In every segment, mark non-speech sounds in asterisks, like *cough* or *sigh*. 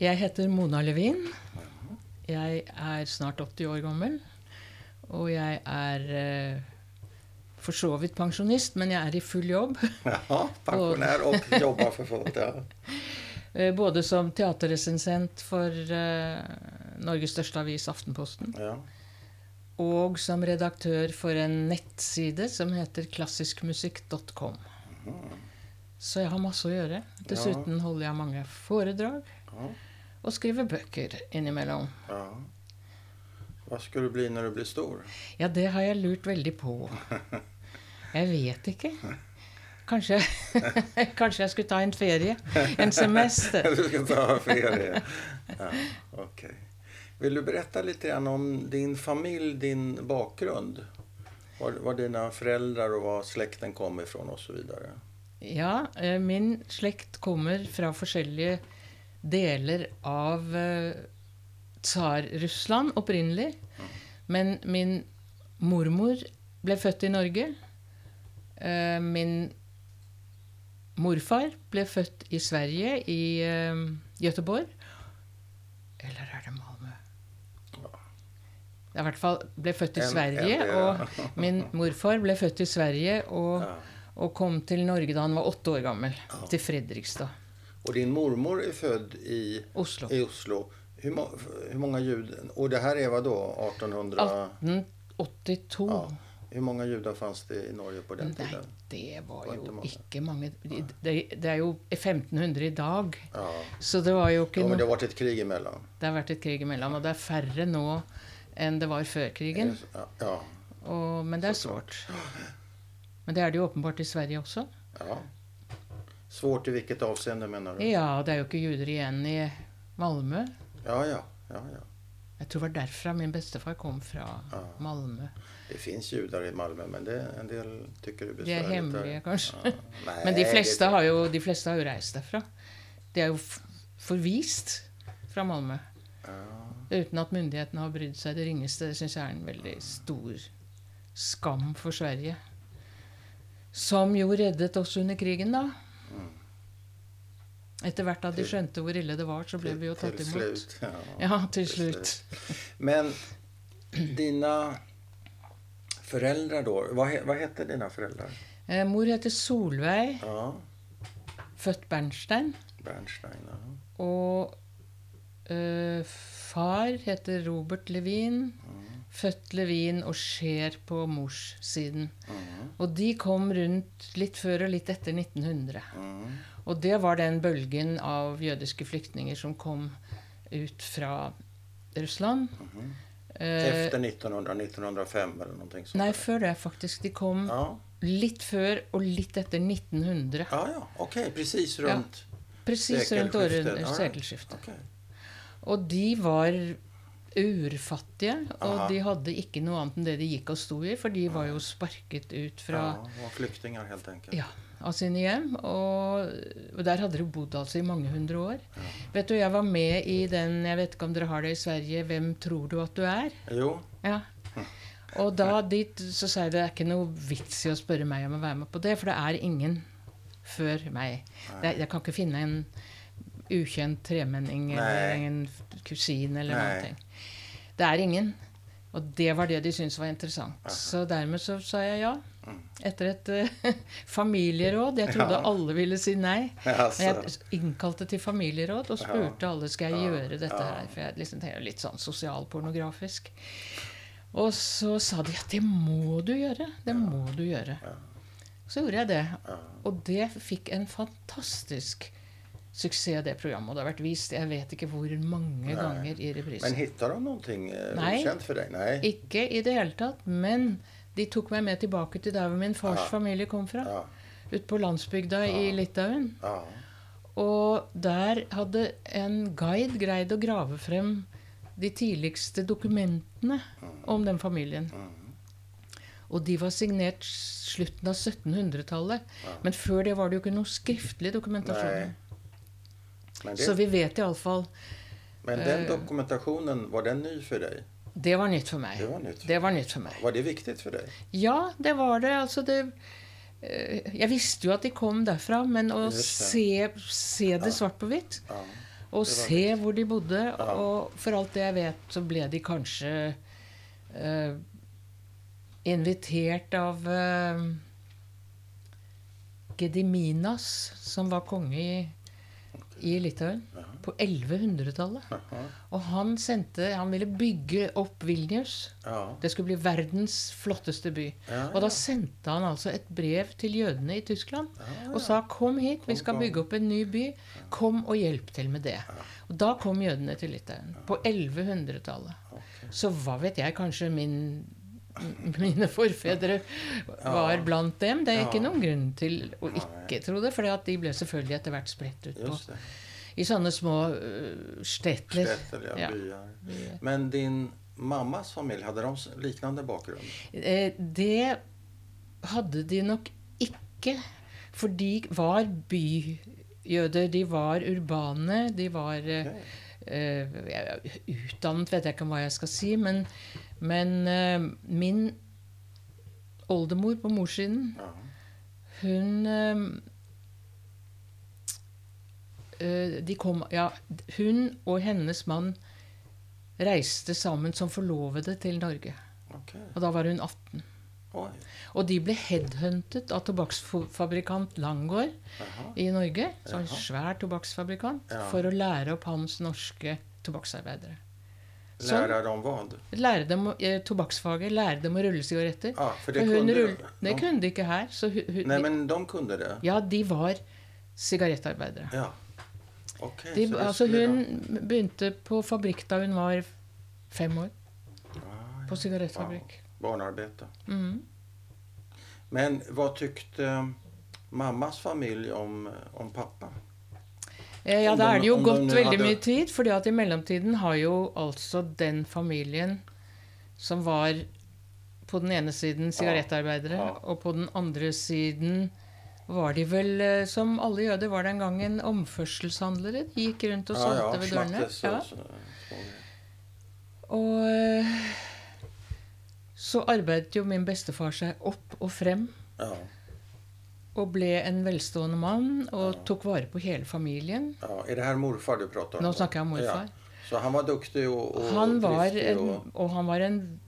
Jeg heter Mona Levin. Jeg er snart 80 år gammel. Og jeg er eh, for så vidt pensjonist, men jeg er i full jobb. *laughs* Ja, pensjonær og *laughs* jobber for folk, Ja. Eh, Både som teaterresensent for eh, Norges største avis, Aftenposten, Ja. og som redaktør for en nettside som heter klassiskmusikk.com. Så jeg har masse å gjøre. Dessuten holder jeg mange foredrag Ja. Og skriver bøker innimellom. ja. Hva skal du bli når du blir stor? Ja, det har jeg lurt veldig på. *laughs* Jeg vet ikke. Kanskje, *laughs* kanskje jeg skulle ta en ferie? En semester? *laughs* du skal ta ferie. Ja, ok. Vil du berätta litt om din familj, din bakgrunn? Var, var dine foreldre og hvor slekten kom fra osv.? Ja, eh, min slekt kommer fra forskjellige deler av eh, Tsar-Russland opprinnelig. Men min mormor ble født i Norge. Eh, Min morfar ble født i Sverige, i Gøteborg. Göteborg. Eller er det Malmö? I hvert fall ble født i Sverige. Og *laughs* min morfar ble født i Sverige og, og kom til Norge da han var åtte år gammel. Til Fredrikstad. Och din mormor är född i, Oslo. i Oslo. Hur, må, hur många judar? Och det här är vad då? 1800? 1882. Ja. Hur många judar fanns det i Norge på den Nei, tiden? det var Var jo mange. ikke mange Det, det er jo 1500 i dag, Ja. så det var jo ikke ja, men det har vært et krig imellom? Det har vært et krig imellom, og det er færre nå enn det var før krigen. Ja, ja, Og, men det er svårt. Men det er det jo åpenbart i Sverige også. ja. Svårt i hvilket avseende mener du? Ja, det er jo ikke juder igjen i Malmö. Ja, ja, ja, ja. Jeg tror det var derfra min bestefar kom fra. Ja. Malmö. Det fins juder i Malmö, men det, en del tycker det besværlig. De er hemmelige, kanskje. Ja. *laughs* Nei, Men de fleste, har jo, de fleste har jo reist derfra. De er jo forvist fra Malmö. Ja. Uten at myndighetene har brydd seg det ringeste. Det syns jeg er en veldig stor skam for Sverige. Som jo reddet oss under krigen, da. Etter hvert da de skjønte hvor ille det var, så ble vi jo tatt imot. imot. Slutt, Ja. Ja, til til slutt. Men dine foreldre, da Hva, hva heter dine foreldre? Eh, mor heter Solveig, Ja, født Bernstein. Bernstein. Ja. Og eh, far heter Robert Levin. Født Levin og skjer på morssiden. Mm. Og de kom rundt litt før og litt etter 1900. Mm. Og det var den bølgen av jødiske flyktninger som kom ut fra Russland. Eh, Efter 1900, 1905 eller noe sånt nei, før det, faktisk. De kom Ja, litt før og litt etter 1900. ja, ja. Ok. precis. Presis rundt ja. Sekelskiftet, rundt sekelskiftet. Okay. Og de var urfattige, og Aha. de hadde ikke noe annet enn det de gikk og sto i, for de var jo sparket ut fra Ja, var flyktninger, helt enkelt. ja, av sine hjem. Og, og der hadde de bodd altså i mange hundre år. Vet du, jeg var med i den Jeg vet ikke om dere har det i Sverige 'Hvem tror du at du er?' Jo, Ja. Og da dit så sa jeg det er ikke noe vits i å spørre meg om å være med på det, for det er ingen før meg. Det, jeg kan ikke finne en ukjent tremenning eller en kusin eller Nei. noe. ting. Det er ingen. Og det var det de syntes var interessant. Så dermed så sa jeg ja. Etter et uh, *laughs* familieråd. Jeg trodde Ja. alle ville si nei. Ja, Men jeg innkalte til familieråd og spurte alle skal jeg gjøre dette her. For jeg liksom tenker litt sånn sosialpornografisk. Og så sa de at det må du gjøre. Det må du gjøre. Så gjorde jeg det. Og det fikk en fantastisk suksess, det programmet. Og det har vært vist jeg vet ikke hvor mange ganger i reprise. Men hitta de någonting eh, Nej. okänt for deg? Nei. Ikke i det hele tatt. Men de tok meg med tilbake til der hvor min fars Ja. familie kom fra. Ja. Ute på landsbygda i Litauen. Ja. Og der hadde en guide greid å grave frem de tidligste dokumentene om den familien. Og de var signert slutten av 1700-tallet. Men før det var det jo ikke noe skriftlig dokumentasjon. Det, Så vi vet iallfall men den dokumentasjonen, var den ny for dig? Det var nytt for meg. Det var nytt. Det var nytt for meg. Var det viktig for deg? Ja, det var det. Altså det eh, Jeg visste jo at de kom derfra, men å se, se det svart på hvitt Ja. Og se litt. hvor de bodde. Og for alt det jeg vet, så ble de kanskje uh, invitert av uh, Gediminas, som var konge i, i Litauen på 1100-tallet. Og han sendte Han ville bygge opp Vilnius. Ja. Det skulle bli verdens flotteste by. Og da sendte han altså et brev til jødene i Tyskland og sa 'Kom hit, vi skal bygge opp en ny by. Kom og hjelp til med det'. Og da kom jødene til Litauen. På 1100-tallet. Ok. Så hva vet jeg, kanskje min *laughs* mine forfedre var blant dem. Det er ikke noen grunn til å ikke tro det, for de ble selvfølgelig etter hvert spredt ut på, i sånne små uh, stetler. Ja, byar. Men din mammas familie, hadde de liknande bakgrund? Eh, Det hadde de nok ikke. For de var byjøder. De var urbane. De var okay. Ok. eh, Utdannet vet jeg ikke hva jeg skal si, men, men eh, min oldemor på morssiden, Ja. hun eh, eh, de kom, ja, Hun og hennes mann reiste sammen som forlovede til Norge. Okay. Og da var hun 18. Oi. Og de ble headhuntet av tobakksfabrikant Langgaard i Norge. Så en svær tobakksfabrikant. Ja. For å lære opp hans norske tobakksarbeidere. Sånn. Lära dem vad? Lære dem eh, tobakksfaget. Lære dem å rulle sigaretter. Ja, for det kunne, rull, de. det kunne de ikke her. Så hun, hun, Nej, men de kunne det? Ja, de var sigarettarbeidere. Ja. Okay, De, så altså hun begynte på fabrikk da hun var fem år. Ah, ja. På sigarettfabrikk. Barnarbete. Mhm. Men hva tykte mammas familie om, om pappa? Eh, Ja, da er det jo gått veldig mye tid, fordi at i mellomtiden har jo altså den familien som var på den ene siden sigarettarbeidere, Ja. og på den andre siden var de vel, eh, som alle jøder var den gangen, omførselshandlere. De gikk rundt og solgte ved dørene. schmackes och Ja. så- så- Og eh, så arbeidet jo min bestefar seg opp og frem, Ja, og ble en velstående mann, og tok vare på hele familien. ja. er det her morfar du pratar om? Nå snakker jeg om morfar. Ja. Så han var duktig og, og Han var driftig en, och... og han var en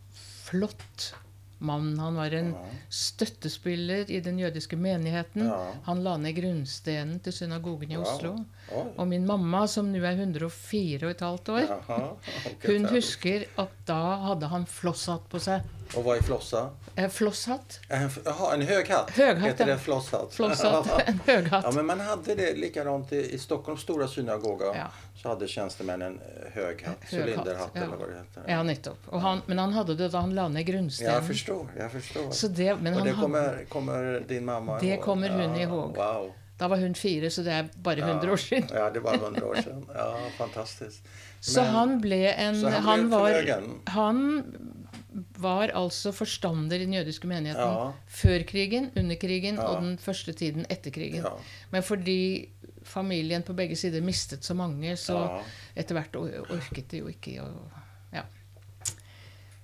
flott mann. Han var en Ja. støttespiller i den jødiske menigheten. Han la ned grunnstenen til synagogen i. Oslo. Og min mamma, som nå er 104 og et halvt år, Jaha, okej, hun husker at da hadde han flosshatt på seg. Och vad är flossa? Eh, flosshatt? En, jaha, en hög hatt? Hög hatt, Heter ja. det flosshatt? Flosshatt. *laughs* En høghatt. Ja, men man hade det likadant i, i Stockholms stora synagoga. Ja. Så hadde tjänstemännen en hög hatt, Hög ja. eller vad det heter. Ja, nettopp. Og han, men han hadde det da han la ned grunnsteinen. Jeg forstår. jeg forstår. Så det, men och han det kommer, kommer din mamma Det ihåg? kommer hun ja, ihåg. Wow. da var hun fire, så det er bare 100 år siden. Ja, det var 100 år siden. *laughs* Ja, fantastiskt. Så han ble en han han, ble var, han var altså forstander i den jødiske menigheten Ja. før krigen, under krigen Ja. og den første tiden etter krigen. Ja. Men fordi familien på begge sider mistet så mange, så etter hvert orket de jo ikke å ja.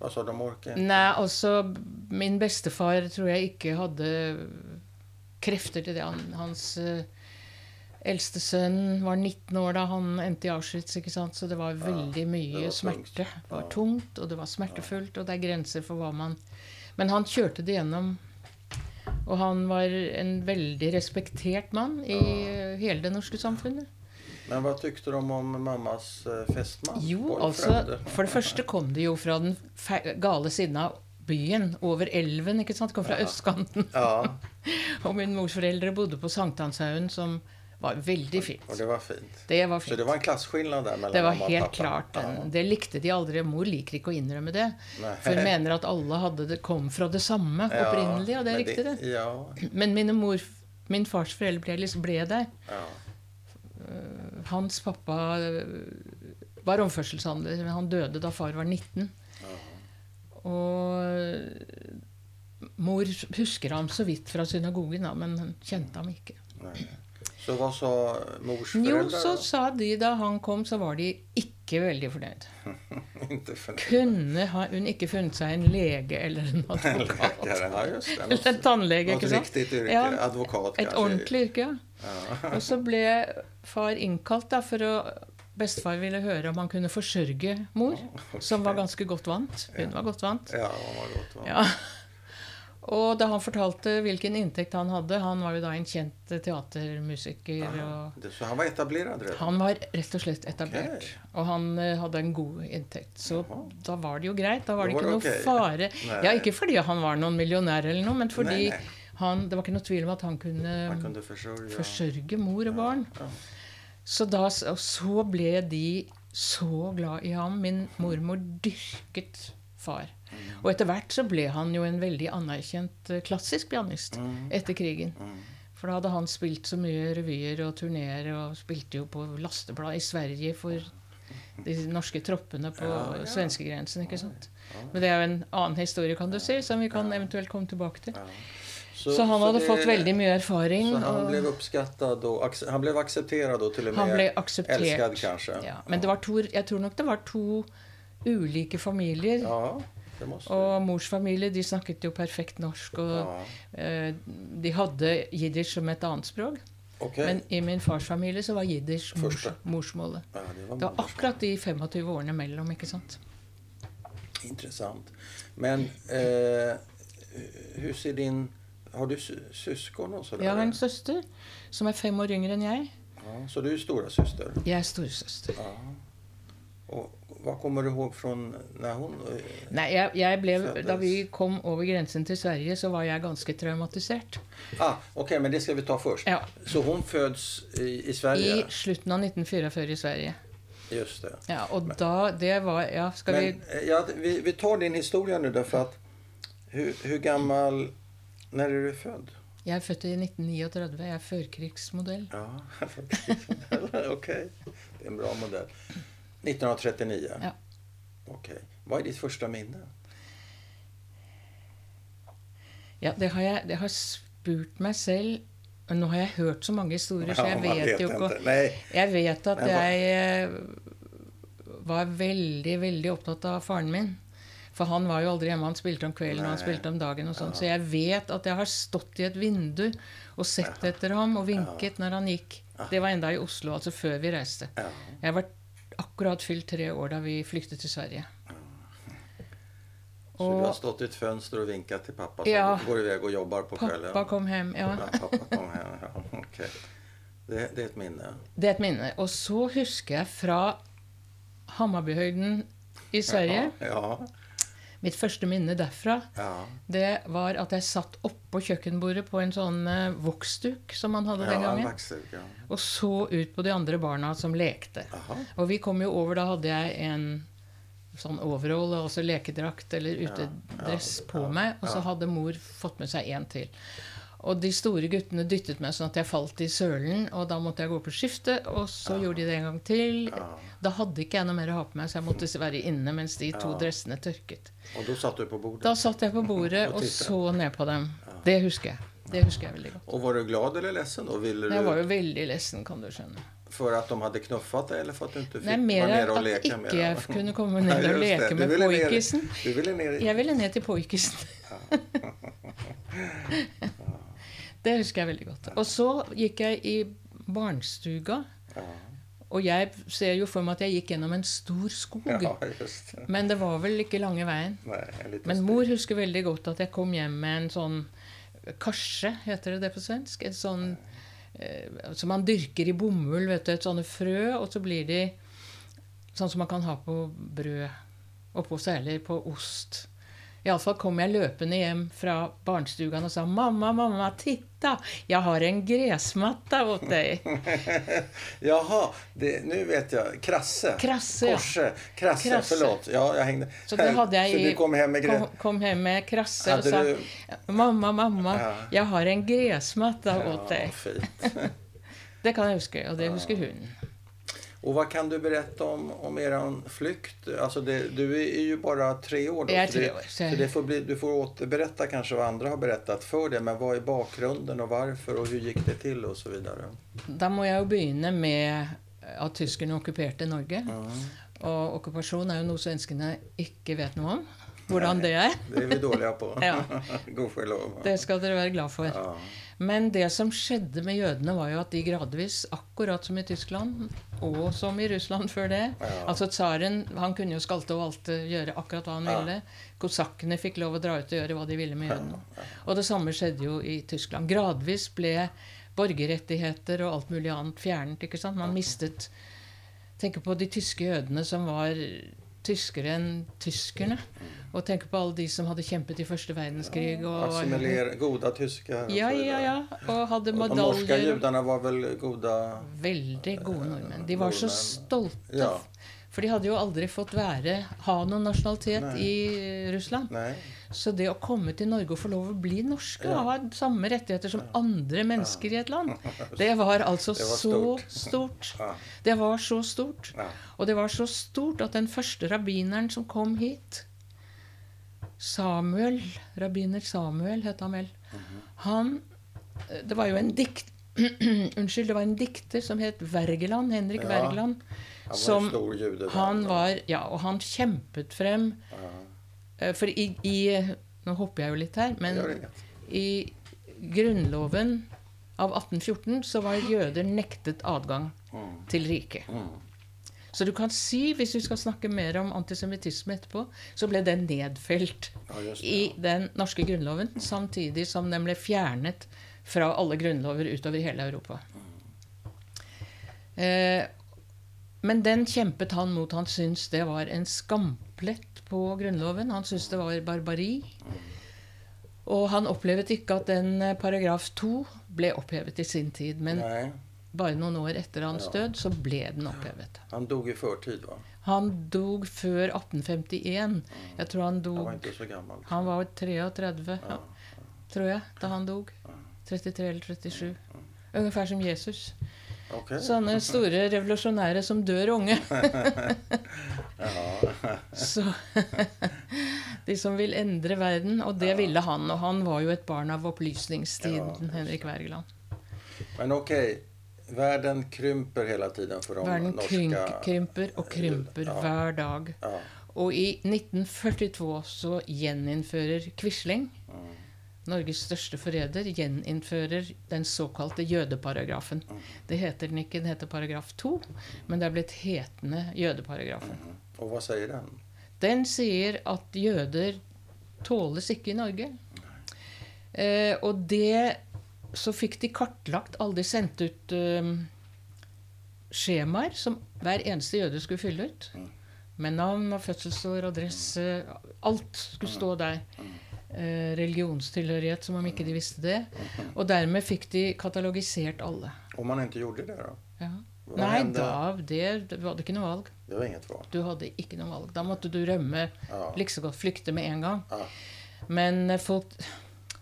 Vad sa de orket? Nei, altså Min bestefar tror jeg ikke hadde krefter til det. Han, hans eh, eldste sønn var 19 år da han endte i Auschwitz, ikke sant? så det var veldig mye det var smerte. Det var tungt, og det var smertefullt, og det er grenser for hva man Men han kjørte det gjennom. Og han var en veldig respektert mann i eh, hele det norske samfunnet. Men hva tykte de om mammas festmann? Jo, altså For det første kom det jo fra den gale siden av byen, over elven. ikke sant? Det kom fra østkanten. Ja, *laughs* Og min mors foreldre bodde på Sankthanshaugen, som var veldig fint. Og det var fint. Det var Så det var en klasskillnad där mellan Det var mamma och helt pappa? klart. Den, Det likte de aldri. Mor liker ikke å innrømme det. Nei. For mener at alle det, kom fra det samme Ja, opprinnelig, og det er men riktig, det. Ja, Men mine mor, min fars foreldre ble, liksom, ble der. ja. Hans pappa øh, var omførselshandler, men han døde da far var 19. Og mor husker ham så vidt fra synagogen, da, men hun kjente ham ikke. Så hva sa mors Jo, så sa de da han kom, så var de ikke veldig fornøyd. *laughs* ikke fornøyd. Kunne ha, hun ikke funnet seg en lege eller en *laughs* advokat? läkare. Ja, just. Eller en tannlege, ikke sant? Riktig yrke. Ja, Advokat Et ordentlig yrke, ja. Ja. Og så ble far innkalt da for å bestefar ville høre om han kunne forsørge mor, *laughs* okay. som var ganske godt vant. Hun var godt vant. Ja, hun var godt vant. Ja. Og da han fortalte hvilken inntekt han hadde Han var jo da en kjent teatermusiker. og Så han var etablert redan? Han var rett og slett etablert. Okay. Og han eh, hadde en god inntekt. Så Jaha. da var det jo greit. Da var det ikke noe okay. fare. *laughs* Ja, Ikke fordi han var noen millionær eller noe, men fordi Nei, nei. Han, det var ikke noe tvil om at han kunne Han kunne forsørge, ja. forsørge mor og barn. Ja. Så, da, og så ble de så glad i ham. Min mormor dyrket far. Og etter hvert så ble han jo en veldig anerkjent eh, klassisk pianist Mm. etter krigen. Mm. For da hadde han spilt så mye revyer og turneer, og spilte jo på lasteblad i Sverige for de norske troppene på Ja, ja. svenskegrensen. ikke sant? Men det er jo en annen historie, kan du si, som vi kan eventuelt komme tilbake til. Så, Så, han hadde det- fått veldig mye erfaring. Så han ble oppskattet og han ble akseptert og til og med elsket, kanskje? Ja, men det var to, jeg tror nok det var to ulike familier. Ja, Og mors familie de snakket jo perfekt norsk. Og ja. eh, de hadde jiddisch som et annet språk. Okay. Men i min fars familie så var jiddisch mors, morsmålet. Ja, det var Det var akkurat de 25 årene mellom, ikke sant. Intressant. Men eh, hur ser din... Har du søsken syskon Der? Jeg har en søster som er fem år yngre enn jeg. Ja, så du er storesøster? Jeg er storesøster. Ja. Och vad kommer du ihåg fra når hun eh, Nei, jeg, jeg ble, Da vi kom over grensen til Sverige, så var jeg ganske traumatisert. Ah, ok, men det skal vi ta først. Ja, Så hun fødes i, i Sverige? I slutten av 1944 i Sverige. Just det. Ja, Og da Det var Ja, skal Men, vi eh, ja, vi, vi tar din historie nå, for at Hvor gammel Når er du født? Jeg er født i 1939. Jeg er førkrigsmodell. Ja, *laughs* førkrigsmodell. ok. Det er en bra modell. 1939? Ja. Okej. Vad är ditt första minne? Ja, det har jeg det har spurt meg selv. Nå har jeg hørt så mange historier, så jeg Ja, man vet jo ikke. Jeg vet at Men jeg eh, var veldig, veldig opptatt av faren min. For han var jo aldri hjemme. Han spilte om kvelden og han spilte om dagen. og sånn. Så jeg vet at jeg har stått i et vindu og sett etter ham og vinket når han gikk. Det var enda i Oslo, altså før vi reiste. Ja. Jeg var akkurat fylt tre år da vi flyktet til Sverige. Så du har stått i et fönster og vinket til pappa som Ja. går vei og jobber på kvelden? pappa kom hjem. Ja. Ja, kom hjem, Ja, Okay. det, det er et minne. Det er et minne. Og så husker jeg fra Hammarbyhøyden i Sverige Ja, ja, Mitt første minne derfra ja. det var at jeg satt oppå kjøkkenbordet på en sånn uh, voksduk som man hadde den ja en gangen, vaxduk, ja. og så ut på de andre barna som lekte. Aha. Og vi kom jo over, da hadde jeg en sånn overall, altså lekedrakt eller utedress på meg, og så hadde mor fått med seg en til. Og de store guttene dyttet meg sånn at jeg falt i sølen, og da måtte jeg gå på skiftet, og så gjorde de det en gang til. Ja. Da hadde ikke jeg noe mer å ha på meg, så jeg måtte være inne mens de to Ja. dressene tørket. Og da satt du på bordet? Da satt jeg på bordet *laughs* Og og så ned på dem. Det husker jeg. Det husker jeg veldig godt. Og var du glad eller lessen? du, Jeg var jo veldig lessen, kan du skjønne. For at de hadde knuffet deg, eller for at du ikke fikk Nei, mer och at leke med ikke jeg dem? kunne *laughs* komme ned ned og det. leke med poikisen. Du ville ner. Jeg ville ned til poikisen. *laughs* Det husker jeg veldig godt. Og så gikk jeg i barnestuga, og jeg ser jo for meg at jeg gikk gjennom en stor skog. ja just. Men det var vel ikke lange veien. Nei, Men mor husker veldig godt at jeg kom hjem med en sånn karse, heter det det på svensk? Et sånn eh, som man dyrker i bomull, vet du. Et sånne frø, og så blir de sånn som man kan ha på brød. Og på særlig på ost. Iallfall kom jeg løpende hjem fra barnestugan og sa 'Mamma, mamma, titta! Jeg har en gresmatta åt deg'. *laughs* Jaha, Nå nu vet jeg. Krasse. Krasse, ja. Korse. Krasse, Krasse. förlåt. Ja, jeg hengde Så jeg Så i du kom hem med kom, kom hjem med krasse og Hadde sa du... 'Mamma, mamma, Ja. jeg har en gresmatta åt Ja, deg'. fint. *laughs* Det kan jeg huske, og det husker hun. Och vad kan du berätta om, om er flykt? Alltså det, du är ju bara tre år då. Jag är tre år, så- Så det får bli, du får återberätta kanske vad andra har berättat för dig. Men vad är bakgrunden och varför och hur gick det till och så vidare? Da må jeg jo begynne med at tyskerne okkuperte Norge. Mm. Og okkupasjon er jo noe svenskene ikke vet noe om. Hvordan det er. det är vi dåliga på. Ja. *laughs* Gudskelov. Det skal dere være glad for. Ja. Men det som skjedde med jødene, var jo at de gradvis, akkurat som i Tyskland, og som i Russland før det. Ja. Altså Tsaren han kunne jo skalte og valte, gjøre akkurat hva han Ja. ville. Kosakkene fikk lov å dra ut og gjøre hva de ville med jødene. Og det samme skjedde jo i Tyskland. Gradvis ble borgerrettigheter og alt mulig annet fjernet. ikke sant? Man mistet Tenk på de tyske jødene som var tyskere enn tyskerne. Og tenk på alle de som hadde kjempet i første verdenskrig. Og, Assimilera, gode tyskar. ja, ja, ja. Og hadde medaljer. De norske jødene var vel gode Veldig gode nordmenn. De var så stolte. Ja. For de hadde jo aldri fått være, ha noen nasjonalitet Nei. i Russland. Nei. Så det å komme til Norge og få lov å bli norske, Ja. og ha samme rettigheter som andre mennesker i et land, *laughs* det var altså Det var så stort. stort. Ja. Det var så stort. Ja. Og det var så stort at den første rabbineren som kom hit, Samuel, rabbiner Samuel het han vel, han Det var jo en dikt... *clears throat* Unnskyld, det var en dikter som het Wergeland, Henrik Ja. Wergeland. Han Som jude. Han var Ja, og han kjempet frem Ja. eh, For i, i Nå hopper jeg jo litt her, men i Grunnloven av 1814 så var jøder nektet adgang Mm. til riket. Mm. Så du kan si, hvis vi skal snakke mer om antisemittisme etterpå, så ble den nedfelt Ja, i den norske grunnloven, samtidig som den ble fjernet fra alle grunnlover utover hele Europa. Eh, men den kjempet han mot. Han syntes det var en skamplett på grunnloven. Han syntes det var barbari. Og han opplevde ikke at den eh, paragraf 2 ble opphevet i sin tid. Men Nej, bare noen år etter hans Ja. død så ble den opphevet. han dog i førtid, va? Han dog før 1851. Jeg tror han Han var ikke så gammel. Han var 33, Ja. tror jeg, da han dog. 33 eller 37. Ungefær som Jesus. Okay. *laughs* Sånne store revolusjonære som dør unge. *laughs* *laughs* Så De som vil endre verden. Og det ville han. Og han var jo et barn av opplysningstiden, Ja, Henrik Wergeland. Men okej, världen krymper hele tiden for de Verden norske krymp, krymper og krymper Ja. hver dag. Ja. Og i 1942 så gjeninnfører Quisling, Mm. Norges største forræder, gjeninnfører den såkalte jødeparagrafen. Mm. Det heter den ikke, den heter paragraf 2, men det er blitt hetende jødeparagrafen. Mm. Og hva sier den? Den sier at jøder tåles ikke i Norge. Eh, og det Så fikk de kartlagt Alle de sendte ut eh, skjemaer som hver eneste jøde skulle fylle ut. Mm. Med navn og fødselsår, adresse Alt skulle stå der. Eh, religionstilhørighet, som om ikke de visste det. Og dermed fikk de katalogisert alle. Om man ikke gjorde det da? Ja. Nei, hände? da det, du hadde ikke noe valg. Det var inget valg. Du hadde ikke noe valg. Da måtte du rømme Ja. like så godt flykte med en gang. Ja. Men eh, folk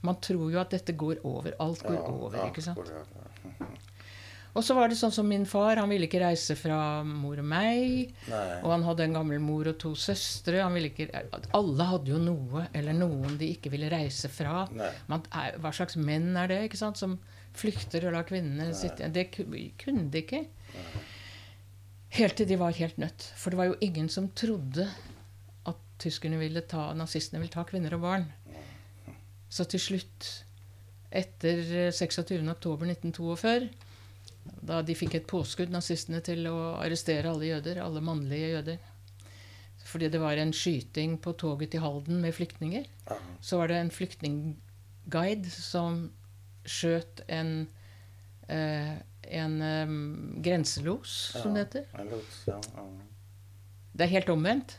Man tror jo at dette går over. Alt går over, ikke sant? *laughs* Og så var det sånn som min far. Han ville ikke reise fra mor og meg. Nei. Og han hadde en gammel mor og to søstre. Han ville ikke, alle hadde jo noe eller noen de ikke ville reise fra. Man hva slags menn er det ikke sant, som flykter og lar kvinnene sitte Det kunne de ikke. Helt til de var helt nødt. For det var jo ingen som trodde at tyskerne ville ta, nazistene ville ta kvinner og barn. Så til slutt, etter eh, 26.10.1942, da de fikk et påskudd, nazistene, til å arrestere alle jøder, alle mannlige jøder Fordi det var en skyting på toget til Halden med flyktninger så var det en flyktningguide som skjøt en eh, en um, grenselos, som det heter. Ja. Det er helt omvendt.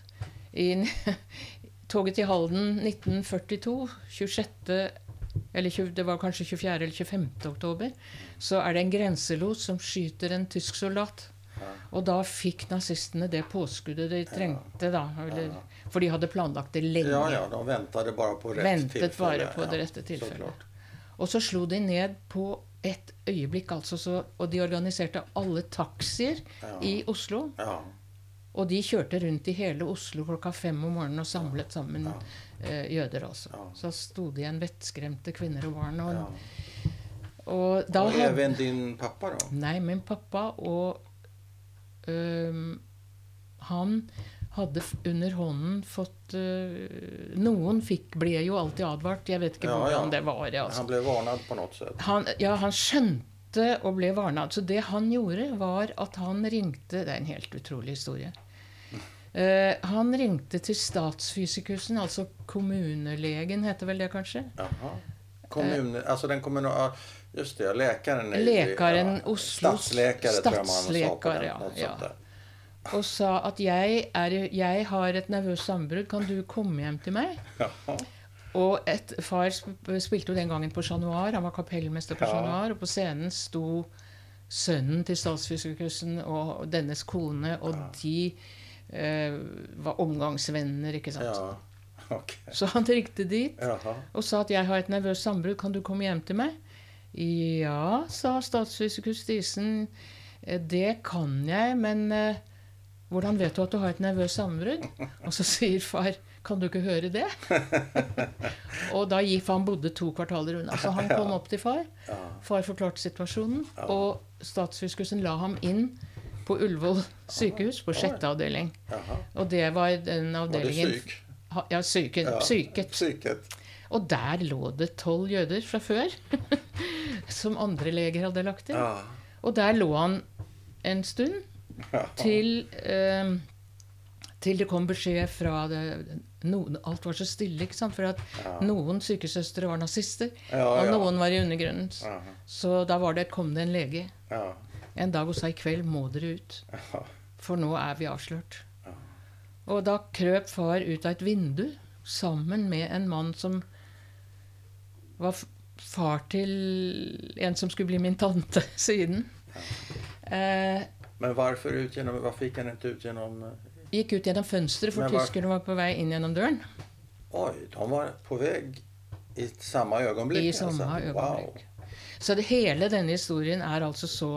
I *laughs* toget til Halden 1942, 26. Eller 20, det var kanskje 24. eller 25. oktober, så er det en grenselos som skyter en tysk soldat. Og da fikk nazistene det påskuddet de trengte, da. Eller, For de hadde planlagt det lenge. Ja, ja, de väntade bare på rett Ventet tilfelle. bare på det rette tilfellet. Og så slo de ned på et øyeblikk, altså, så, og de organiserte alle taxier i Oslo. Ja. Og de kjørte rundt i hele Oslo klokka fem om morgenen og samlet sammen Ja. eh, jøder. altså. Ja. Så sto det igjen vettskremte kvinner og barn. Og, ja. og da Och hadde, din pappa da? Nei, min pappa og øhm, Han hadde under hånden fått øh, Noen fikk, ble jo alltid advart. Jeg vet ikke hvordan det var. Altså. Han ble varnad på noe sätt. Han, ja, han skjønte og ble varna. Så det han gjorde, var at han ringte Det er en helt utrolig historie. Eh, han ringte til statsfysikusen, altså kommunelegen heter vel det kanskje? Kommune, altså den kommunala... Just det, ja, Lekeren i ju- ja. ja, Oslos Statsläkare tror jeg man sa ja, ja. og sa at jeg, er, jeg har et nervøst sambrudd, kan du komme hjem til meg? Og et, far spilte jo den gangen på Chat Noir, han var kapellmester på Ja. Chat Noir, og på scenen sto sønnen til statsfysikusen og dennes kone, og de eh, var omgangsvenner, ikke sant. Ja, *laughs* Okay. Så han ringte dit Jaha. og sa at 'jeg har et nervøst sambrudd, kan du komme hjem til meg?' Ja, sa statsfysiker Diesen, «eh, det kan jeg, men eh, hvordan vet du at du har et nervøst sammenbrudd? *laughs* Og så sier far, kan du ikke høre det? *laughs* og da gikk han bodde to kvartaler unna, så han kom opp til far. Far forklarte situasjonen, og statsfysikusen la ham inn på Ullevål sykehus, på sjette avdeling. Og det var den Var avdelingen? Ha- Ja, psyken, Ja. psyket. Psyket. Og der lå det tolv jøder fra før, *laughs* som andre leger hadde lagt. Ja. Og der lå han en stund, til, eh, til det kom beskjed fra det, noen, Alt var så stille, ikke sant? For at noen sykesøstre var nazister, og noen var i undergrunnen. Så da var det, kom det en lege Ja. En dag og sa i kveld må dere ut, for nå er vi avslørt. Og da krøp far ut av et vindu sammen med en mann som var far til en som skulle bli min tante *laughs* siden. Eh, Men hvorfor ut gjennom, varför gick han ikke ut genom... eh, gikk ut gjennom fønsteret, for tyskerne var på vei inn gjennom døren. Oi, de var på vei i samme øyeblikk? I samme altså. øyeblikk. Så det, hele denne historien er altså så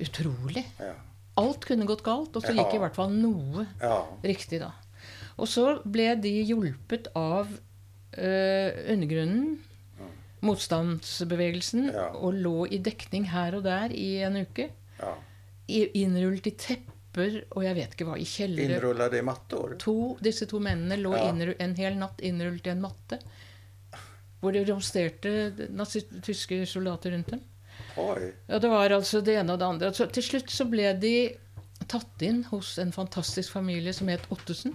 utrolig. Ja. Alt kunne gått galt, og så gikk i hvert fall noe riktig, da. Og så ble de hjulpet av eh, undergrunnen, motstandsbevegelsen, og lå i dekning her og der i en uke. ja. I, innrullet i tepper og jeg vet ikke hva, i kjellere. Inrullade i matter? To, disse to mennene lå Ja. en hel natt innrullet i en matte. Hvor det romsterte tyske soldater rundt dem. Ja, det var altså det ene og det andre. Så til slutt så ble de tatt inn hos en fantastisk familie som het Ottesen.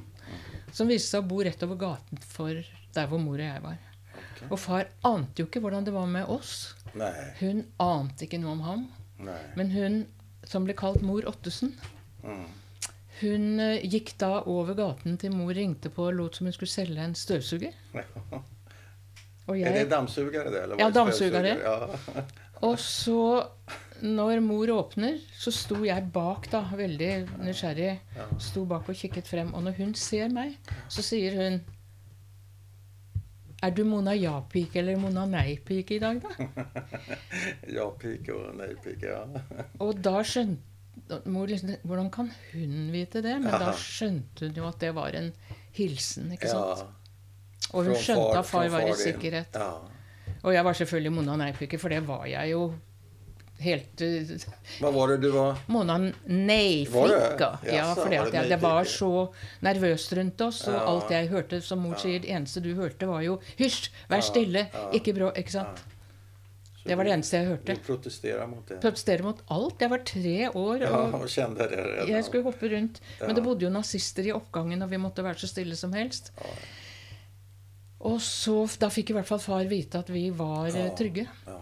Som viste seg å bo rett over gaten for der hvor mor og jeg var. Okay. Og far ante jo ikke hvordan det var med oss. Nei. Hun ante ikke noe om ham. Nei. Men hun som ble kalt mor Ottesen, Mm. hun uh, gikk da over gaten til mor ringte på og lot som hun skulle selge en støvsuger. *laughs* Og er det dammsugere, det? Eller Ja, støvsugare? Ja. *laughs* Og så, når mor åpner, så sto jeg bak, da, veldig nysgjerrig. Sto bak og kikket frem. Og når hun ser meg, så sier hun Er du Mona ja-pike eller Mona nei-pike i dag, da? *laughs* Ja-pike og nei-pike, ja. *laughs* Og da skjønte Mor liksom Hvordan kan hun vite det? Men da skjønte hun jo at det var en hilsen, ikke sant? ja. Og hun skjønte at far var i sikkerhet. Ja. Og jeg var selvfølgelig Mona nei-pike, for det var jeg jo helt Hva var det du var? Mona Var nei-fika. Ja, for det, det var så nervøst rundt oss, og alt jeg hørte, som mor sier, det eneste du hørte, var jo 'hysj, vær stille, ikke brå'. Ikke sant? Det var det eneste jeg hørte. Du protesterer mot det? Protesterer mot alt. Jeg var tre år, Ja, og kjente det redan? jeg skulle hoppe rundt. Men det bodde jo nazister i oppgangen, og vi måtte være så stille som helst. Ja. Og så, Da fikk i hvert fall far vite at vi var eh, Ja. trygge. Ja.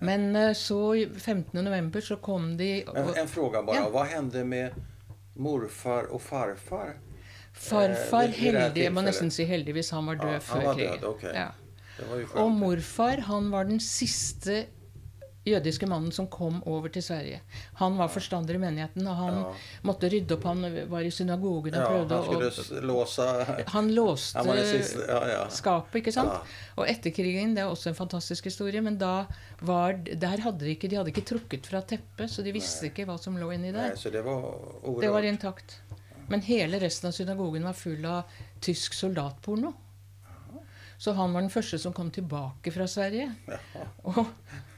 Men eh, så i 15. november så kom de Men og, en fråga bare. Ja. Hva hendte med morfar og farfar? Farfar eh, heldig, jeg må nesten si heldigvis, han var død Ja, før krigen. Okay. Ja. Og morfar han var den siste jødiske mannen som kom over til Sverige. Han var forstander i menigheten, og han Ja. måtte rydde opp. Han var i synagogen og Ja, han skulle å låse. Han låste Han siste... Ja, ja. skapet, ikke sant? Og etter krigen, det er også en fantastisk historie, men da var, der hadde de ikke, de hadde ikke trukket fra teppet, så de visste ikke hva som lå inni der. Nei, så det var oerhört. Det var intakt. Men hele resten av synagogen var full av tysk soldatporno. Så han var den første som kom tilbake fra Sverige. Ja. Og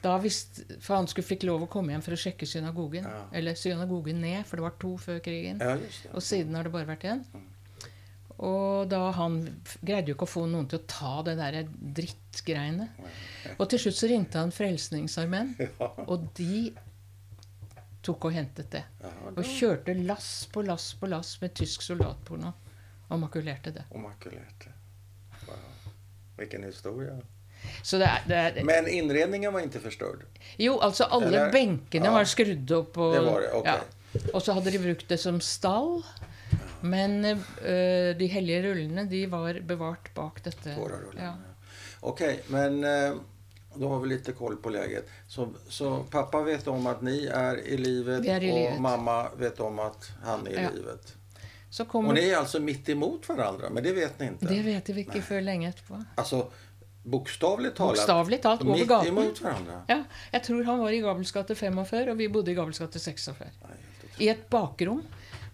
da visste, For han skulle fikk lov å komme hjem for å sjekke synagogen. Ja. Eller synagogen ned, for det var to før krigen. Ja, just. Og siden har det bare vært én. Og da han greide jo ikke å få noen til å ta det der drittgreiene. Og til slutt så ringte han Frelsningsarmeen, *laughs* og de tok og hentet det. Og kjørte lass på lass på lass med tysk soldatporno og makulerte det. Og makulerte. Wow. Hvilken historia. Så det er, det er Men inredningen var ikke förstörd? Jo, altså alle Eller- benkene ja. var skrudd opp. Og, Det var det, okay. ja. og så hadde de brukt det som stall. Men uh, de hellige rullene de var bevart bak dette. Ja. Ok, men uh, da har vi litt koll på läget. Så, så pappa vet om at ni er i livet är i livet. livet. mamma vet om at han er i livet. Så kom, Och ni er altså mitt imot hverandre, men det vet ni ikke? Det vet vi ikke før lenge etterpå. Alltså bokstavligt talt. Bokstavelig talt over gaten. Imot hverandre. Ja, jeg tror han var i Gabelsgate 45, og vi bodde i Gabelsgate 46. Nei. I et bakrom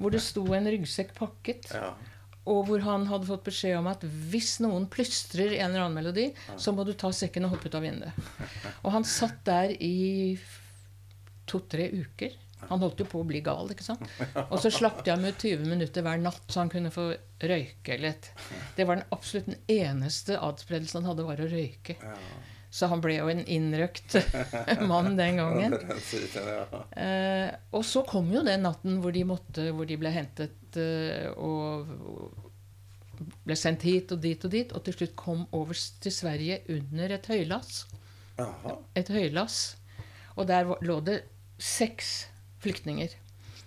hvor det sto en ryggsekk pakket. Ja. Og hvor han hadde fått beskjed om at hvis noen plystrer en eller annen melodi, så må du ta sekken og hoppe ut av vinduet. Og han satt der i to-tre uker. Han holdt jo på å bli gal. ikke sant? Og så slapp de ham ut 20 minutter hver natt, så han kunne få røyke litt. Det var den absolutt den eneste adspredelsen han hadde, var å røyke. Så han ble jo en innrøkt *laughs* mann den gangen. Eh, og så kom jo den natten hvor de, måtte, hvor de ble hentet eh, og, ble sendt hit og dit og dit, og til slutt kom over til Sverige under et høylass. Et høylass. Og der lå det seks flyktninger.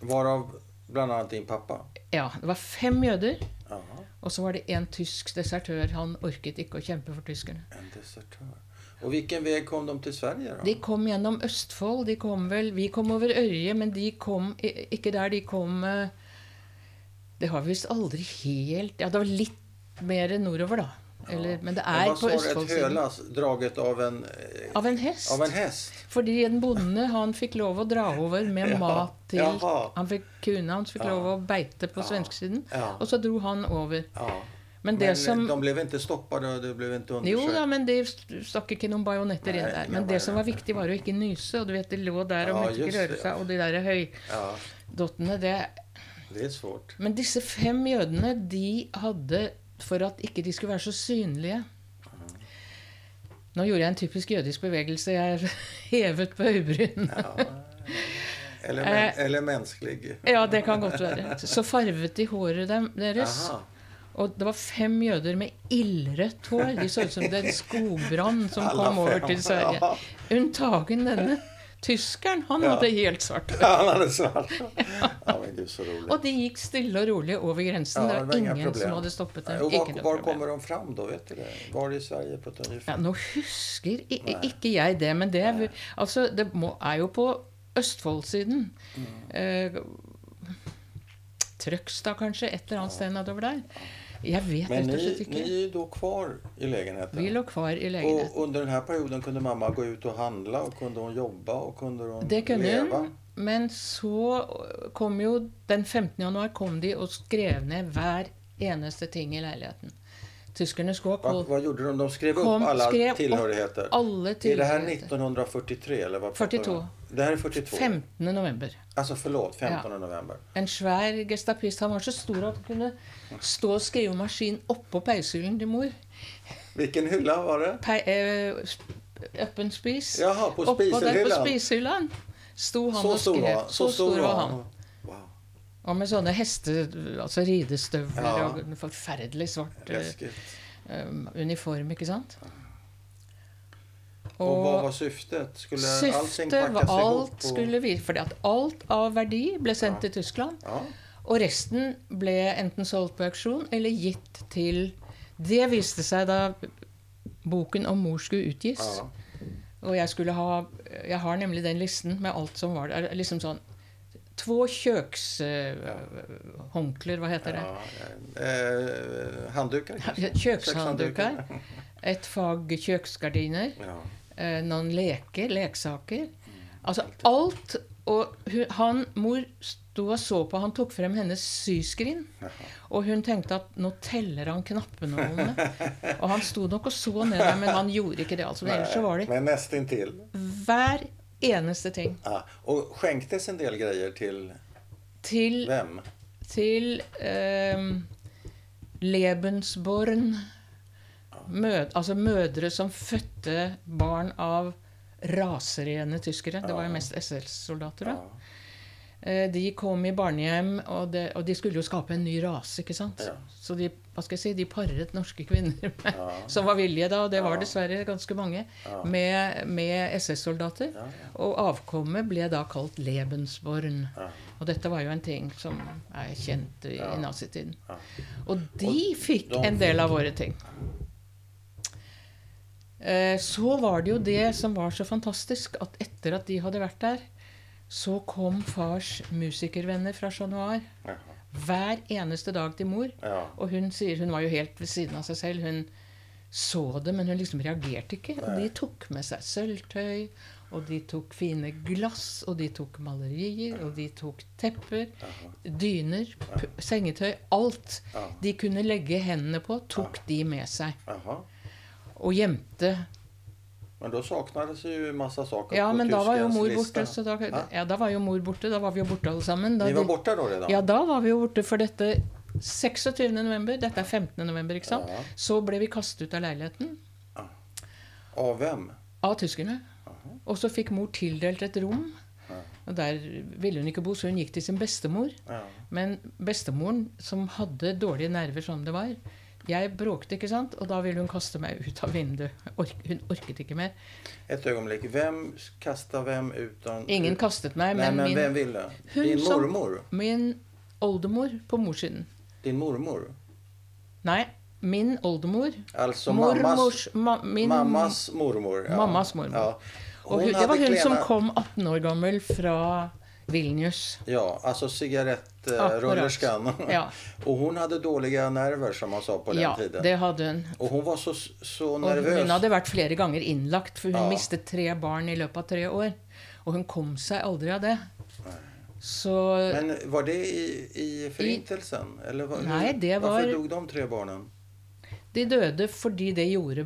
Varav bl.a. annat din pappa? Ja, det var fem jøder, Aha. og så var det en tysk desertør. Han orket ikke å kjempe for tyskerne. en desertør. Og hvilken vei kom de til Sverige da? De kom gjennom Østfold. De kom vel, vi kom over Ørje, men de kom ikke der. De kom eh, Det har vi visst aldri helt Ja, det var litt mer nordover, da. Eller, men det er men på sa du, ett Østfoldsiden. hölass draget av en, eh, Av en hest. av en hest. Fordi en bonde han fikk lov å dra over med *laughs* Ja, mat til jaha. Han fikk Kuna hans fikk Ja. lov å beite på Ja, svensksiden. ja. Og så dro han over. Men det Men som de ble ikke stoppade och ble ikke undersøkt? Jo da, men det stakk ikke noen bajonetter inn der. Men det som var viktig, var å ikke nyse. Og du vet, de lå der og måtte ikke røre seg. Og de der høydottene, det det er svårt. Men disse fem jødene, de hadde For at ikke de skulle være så synlige Nå gjorde jeg en typisk jødisk bevegelse. Jeg *laughs* hevet på øyebrynene. Ja. Eller, Eh. men, eller menneskelig. Ja, det kan godt være. Så farvet de håret dem, deres. Aha. Og det var fem jøder med ildrødt hår. De så ut som det er en skogbrann som kom over til Sverige. Unntagen denne tyskeren. Han Ja. hadde helt svart *laughs* hår. Han hadde svart. *laughs* Ja, men gud så rolig. Og de gikk stille og rolig over grensen. Ja, det det var var ingen problem. som hadde stoppet dem. Var, var problem. kommer de fram da? Vet du det? Var i Sverige på? Ja, nå husker i, ikke jeg det, men det, Nei. altså, det må, er jo på Østfoldsiden. Mm. Eh, Trøgstad, kanskje. Et eller annet sted nedover der. Jeg vet Men ni, ni är kvar i lägenheten? Vi låg kvar i lägenheten. och under den här perioden kunde mamma gå ut och handla och kunde hon jobba och kunde hon Det kunne leva? hun. Men så kom jo Den 15. januar kom de og skrev ned hver eneste ting i leiligheten. Tyskerne skulle ha Va, vad gjorde de? De skrev Kom, upp alla skrev tillhörigheter? alle Är det här 1943 eller vad? 42. Det här är 42? 15. november. Alltså förlåt, 15 november. En svær gestapist. Han var så stor at han kunne stå og skrive maskin oppå peishyllen til mor. Vilken hylla var det? Pe eh, spis. Jaha, på Oppå der på spisehyllan? stod sto han Så stor skrev. var, Så stor var han. Og med sånne heste... Altså ridestøvler Ja. og en forferdelig svart uh, uniform, ikke sant? Og hva var syftet? Skulle syftet var alt och- skulle vi, fordi at alt av verdi ble sendt Ja. til Tyskland. Ja, Og resten ble enten solgt på auksjon eller gitt til Det viste seg da boken om mor skulle utgis. ja. Og jeg skulle ha Jeg har nemlig den listen med alt som var der. Liksom sånn Två kjøkshåndklær, hva heter det? ja. Eh, handdukar kanske? Kjøkshanddukar. Et fag kjøksgardiner. Ja. eh, Noen leker, leksaker. Altså alt. Og hun, han, mor sto og så på. Han tok frem hennes syskrin. Og hun tenkte at nå teller han knappenålene. Og han sto nok og så ned der, men han gjorde ikke det. altså. Ellers så var det Men nästintill. hver eneste ting. Ja. Och skänktes en del grejer till Til, vem? til ehm, Lebensborn. Mød, altså mødre som fødte barn av raserene tyskere. Det var jo mest SS-soldater, da. Eh, De kom i barnehjem, og, det, og de skulle jo skape en ny rase, ikke sant? Ja. Så de, hva skal jeg si, de paret norske kvinner *laughs* med, Ja. som var villige da, og det var dessverre ganske mange, Ja. med, med SS-soldater. Og avkommet ble da kalt Lebensborn. Og dette var jo en ting som er kjent i, i nazitiden. Og de fikk de en del av våre ting. Eh, Så var det jo det som var så fantastisk, at etter at de hadde vært der, så kom fars musikervenner fra Chat Noir hver eneste dag til mor. Ja. Og hun sier hun var jo helt ved siden av seg selv. Hun så det, men hun liksom reagerte ikke. Og de tok med seg sølvtøy, og de tok fine glass, og de tok malerier, og de tok tepper, dyner, sengetøy. Alt de kunne legge hendene på, tok de med seg. Og gjemte. Men då saknades ju massa saker Ja, på men da var jo mor lista. borte. Så da, Ja. ja, da var jo mor borte. Da var vi jo borte alle sammen. Da Ni var borte da? då redan? Ja, da var vi jo borte for dette 26. november. Dette er 15. november, ikke sant? Ja. Så ble vi kastet ut av leiligheten Av hvem? av tyskerne. Og så fikk mor tildelt et rom. Ja. Og der ville hun ikke bo, så hun gikk til sin bestemor. Ja. Men bestemoren, som hadde dårlige nerver som det var Jeg bråkte, ikke sant? Og da ville hun kaste meg ut av vinduet. Ork, hun orket ikke mer. Et øyeblikk. Hvem Vem hvem ut av... Ingen kastet meg, men, Nei, men min, hvem ville? Hun Din som- mormor? min oldemor på morssiden Din mormor? Nei, min oldemor. Alltså mammas, ma, Min mammas mormor? Ja. Mammas mormor. Ja. Og hun, det var hun som kom 18 år gammel fra Vilnius. Ja, alltså cigarettrullerskan. Ja. *laughs* och hon hade dåliga nerver som man sa på den Ja, tiden. det hadde hun. Och hon var så, så Og nervös. hun hadde vært flere ganger innlagt, for hun Ja. mistet tre barn i løpet av tre år. Og hun kom seg aldri av det. Så Men var det i, i förintelsen? Eller var, Nej, det Varför var- dog de tre barnen? de døde fordi det gjorde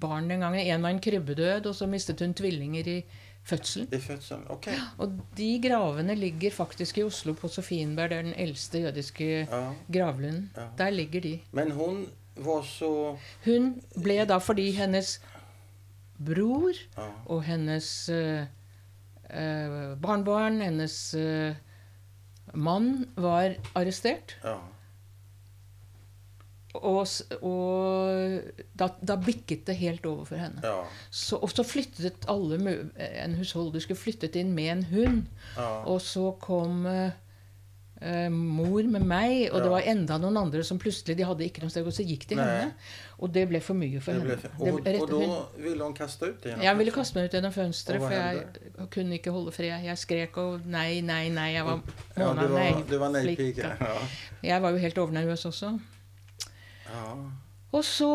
barn den gangen. En var en krybbedød, og så mistet hun tvillinger i fødselen. I fødselen, ok. Og de gravene ligger faktisk i Oslo, på Sofienberg. Det er den eldste jødiske Ja. gravlunden. Ja. Der ligger de. Men hun var så... Hun ble da fordi hennes bror Ja. og hennes uh, uh, barnebarn, hennes uh, mann, var arrestert. ja. Og, og da, da bikket det helt over for henne. ja. Så, og så flyttet alle En husholderske flyttet inn med en hund. ja. Og så kom eh, eh, mor med meg, og det var enda noen andre som plutselig De hadde ikke noe sted, og så gikk de Nei. henne. Og det ble for mye for henne. For, och, Det ble- och rett- hun- kaste ville hon kasta ut igjen? Jeg ville kaste meg ut gjennom fønsteret, for jeg jeg kunne ikke holde fred. Jeg skrek og nei, nei, nei. Jeg var Ja, Mona, du var, du var nei. Ja. Jeg var jo helt overnervøs også. Ja. Og så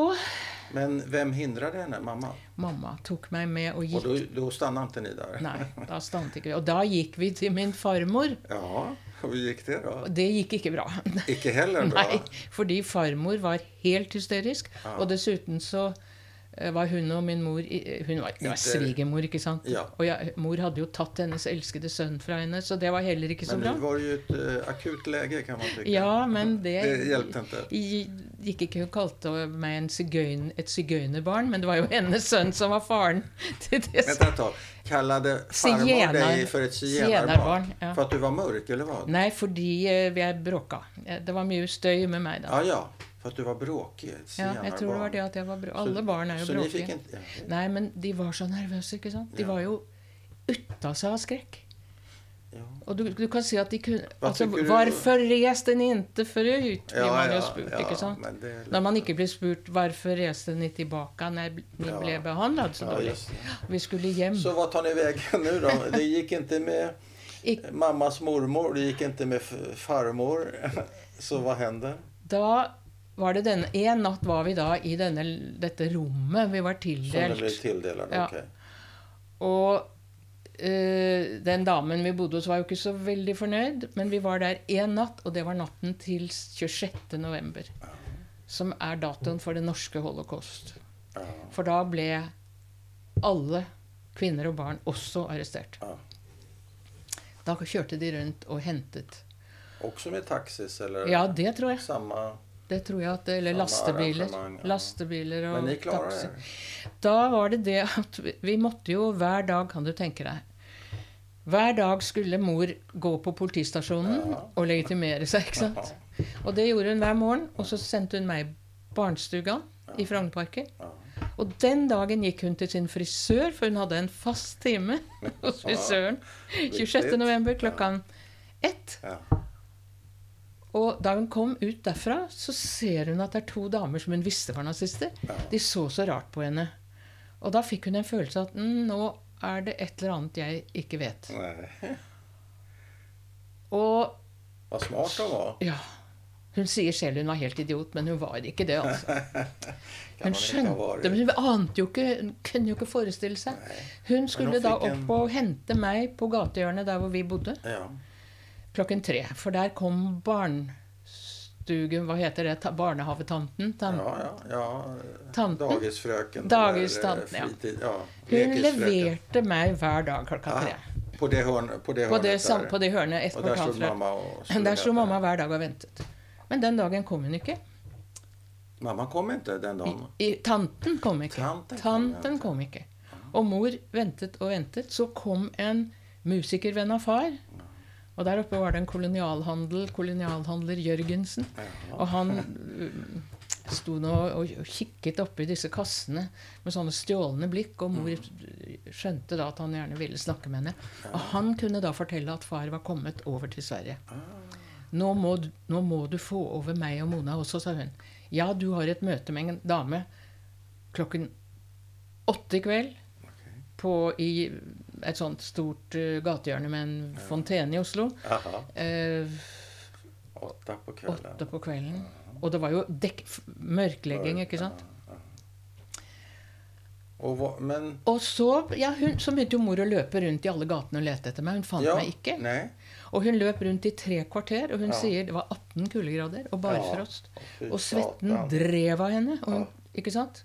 Men vem hindrade henne? Mamma? Mamma tok meg med og gikk Og da stannade ikke ni der? Nei, da stannet ikke vi. Og da gikk vi til min farmor. Ja, Hvordan gikk gick det da? Det gikk ikke bra. Ikke heller bra? *laughs* Nei, fordi farmor var helt hysterisk. Ja. Og dessuten så var hun og min mor Hun var, var svigermor, ikke sant? Ja. Og jeg, mor hadde jo tatt hennes elskede sønn fra henne, så det var heller ikke så bra. Men hun var jo et uh, akutt lege, kan man tykke. Ja, men det, Det ikke. gikk ikke Hun kalte meg en sigøyn, et sigøynerbarn, men det var jo hennes sønn som var faren *laughs* til det. Vänta ett tag. Kallade farmor deg for et sigøynerbarn? ja. For at du var mørk, eller hva? Nei, fordi vi jeg bråka. Eh, Det var mye støy med meg da. Ja, ja. För at du var bråkig. Ja, jeg tror det var det at jeg var brå. Så- Alle barn er jo så bråkige. Ja. Nei, men de var så nervøse, ikke sant? De Ja. var jo uta seg av skrekk. Ja. Og du, du kan si at de kunne Hva altså, du- Hvorfor reste ni inte forut? blir man jo spurt, ikke sant? Litt... Når man ikke blir spurt 'Hvorfor reste ni tilbake når ni ble behandlet så dårlig?' Vi skulle hjem. Så hva tar ni veien nå, da? Det gikk ikke med *laughs* Ik- mammas mormor, det gikk ikke med farmor. Så hva hender? Da var det denne, En natt var vi da i denne, dette rommet vi var Som tildelt. blev tilldelade? Ja. okej. Og øh, den damen vi bodde hos, var jo ikke så veldig fornøyd. Men vi var der én natt, og det var natten til 26. november. Som er datoen for det norske holocaust. For da ble alle kvinner og barn også arrestert. Da kjørte de rundt og hentet Også med taxis eller Ja, det tror jeg. samma? Det tror jeg at Eller lastebiler. ja. Lastebiler og taxi. Da var det det at vi, måtte jo hver dag, kan du tenke deg Hver dag skulle mor gå på politistasjonen Ja. og legitimere seg. ikke sant? Og det gjorde hun hver morgen. Og så sendte hun meg i barnestuga i Frognerparken. Og den dagen gikk hun til sin frisør, for hun hadde en fast time *laughs* hos frisøren. 26. november klokka ett. Og da hun kom ut derfra, så ser hun at det er to damer som hun visste var nazister. De så så rart på henne. Og da fikk hun en følelse av at mm, nå er det et eller annet jeg ikke vet. Nei. Og Hva smart hun var. ja Hun sier selv hun var helt idiot, men hun var ikke det, altså. *laughs* Hun skjønte, men hun ante jo ikke Hun kunne jo ikke forestille seg. Hun skulle da opp og hente meg på gatehjørnet der hvor vi bodde, Ja. Klokken tre. For der kom barnstugen Hva heter det? Barnehavetanten. Tan Ja, ja, ja. Tanten. Dagisfrøken. Dagistanten, eh, ja. fritid- ja. Hun leverte meg hver dag klokka tre. på det, hörn, på det På det, sam, på det hørnet et og där kvartal stod mamma og... Der sto hämta mamma hver dag og ventet. Men den dagen kom hun ikke. Mamma kom ikke den dagen. I, tanten kom ikke. Tanten Tanten kom ikke. Og mor ventet og ventet. Så kom en musikervenn av far. Og der oppe var det en kolonialhandel, kolonialhandler Jørgensen. Og han uh, sto nå og og kikket oppi disse kassene med sånne stjålne blikk, og mor skjønte da at han gjerne ville snakke med henne. Og han kunne da fortelle at far var kommet over til Sverige. Nå må, du- nå må du få over meg og Mona også, sa hun. Ja, du har et møte med en dame klokken åtte i kveld på, i et sånt stort uh, gatehjørne med en fontene i Oslo. Aha. åtte på kvelden. åtte på kvelden. Og det var jo mørklegging, ikke sant? Og, hva, men... Og så, ja, hun, så begynte jo mor å løpe rundt i alle gatene og lete etter meg. Hun fant Ja, meg ikke. Nei. Og hun løp rundt i tre kvarter, og hun Ja. sier det var 18 kuldegrader og barfrost. Ja, Og svetten drev av henne. Hun. Ikke sant?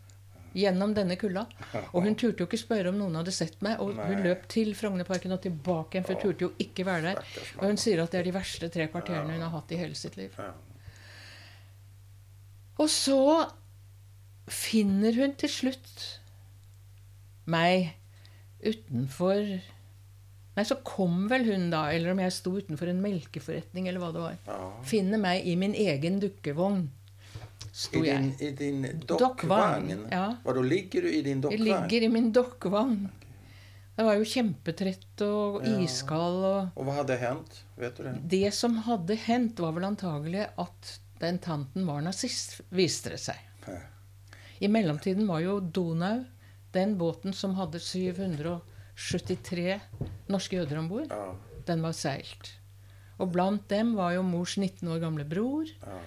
Gjennom denne kulda. *laughs* Og hun turte jo ikke spørre om noen hadde sett meg. Og hun løp til Frognerparken og tilbake igjen, for hun turte jo ikke være der. Og hun sier at det er de verste tre kvarterene hun har hatt i hele sitt liv. Og så finner hun til slutt meg utenfor Nei, så kom vel hun da, eller om jeg sto utenfor en melkeforretning, eller hva det var. Finner meg i min egen dukkevogn. I Sto din, jeg. I din Dockvagn, dockvagn? ja. Vadå, ligger du i din Jeg ligger i min dokkvogn. Det var jo kjempetrett og iskald og og, hva hadde hendt? Vet du det? Det som hadde hendt, var vel antagelig at den tanten var nazist, viste det seg. Ja. I mellomtiden var jo Donau den båten som hadde 773 norske jøder om bord. Ja. Den var seilt. Og blant dem var jo mors 19 år gamle bror. Ja.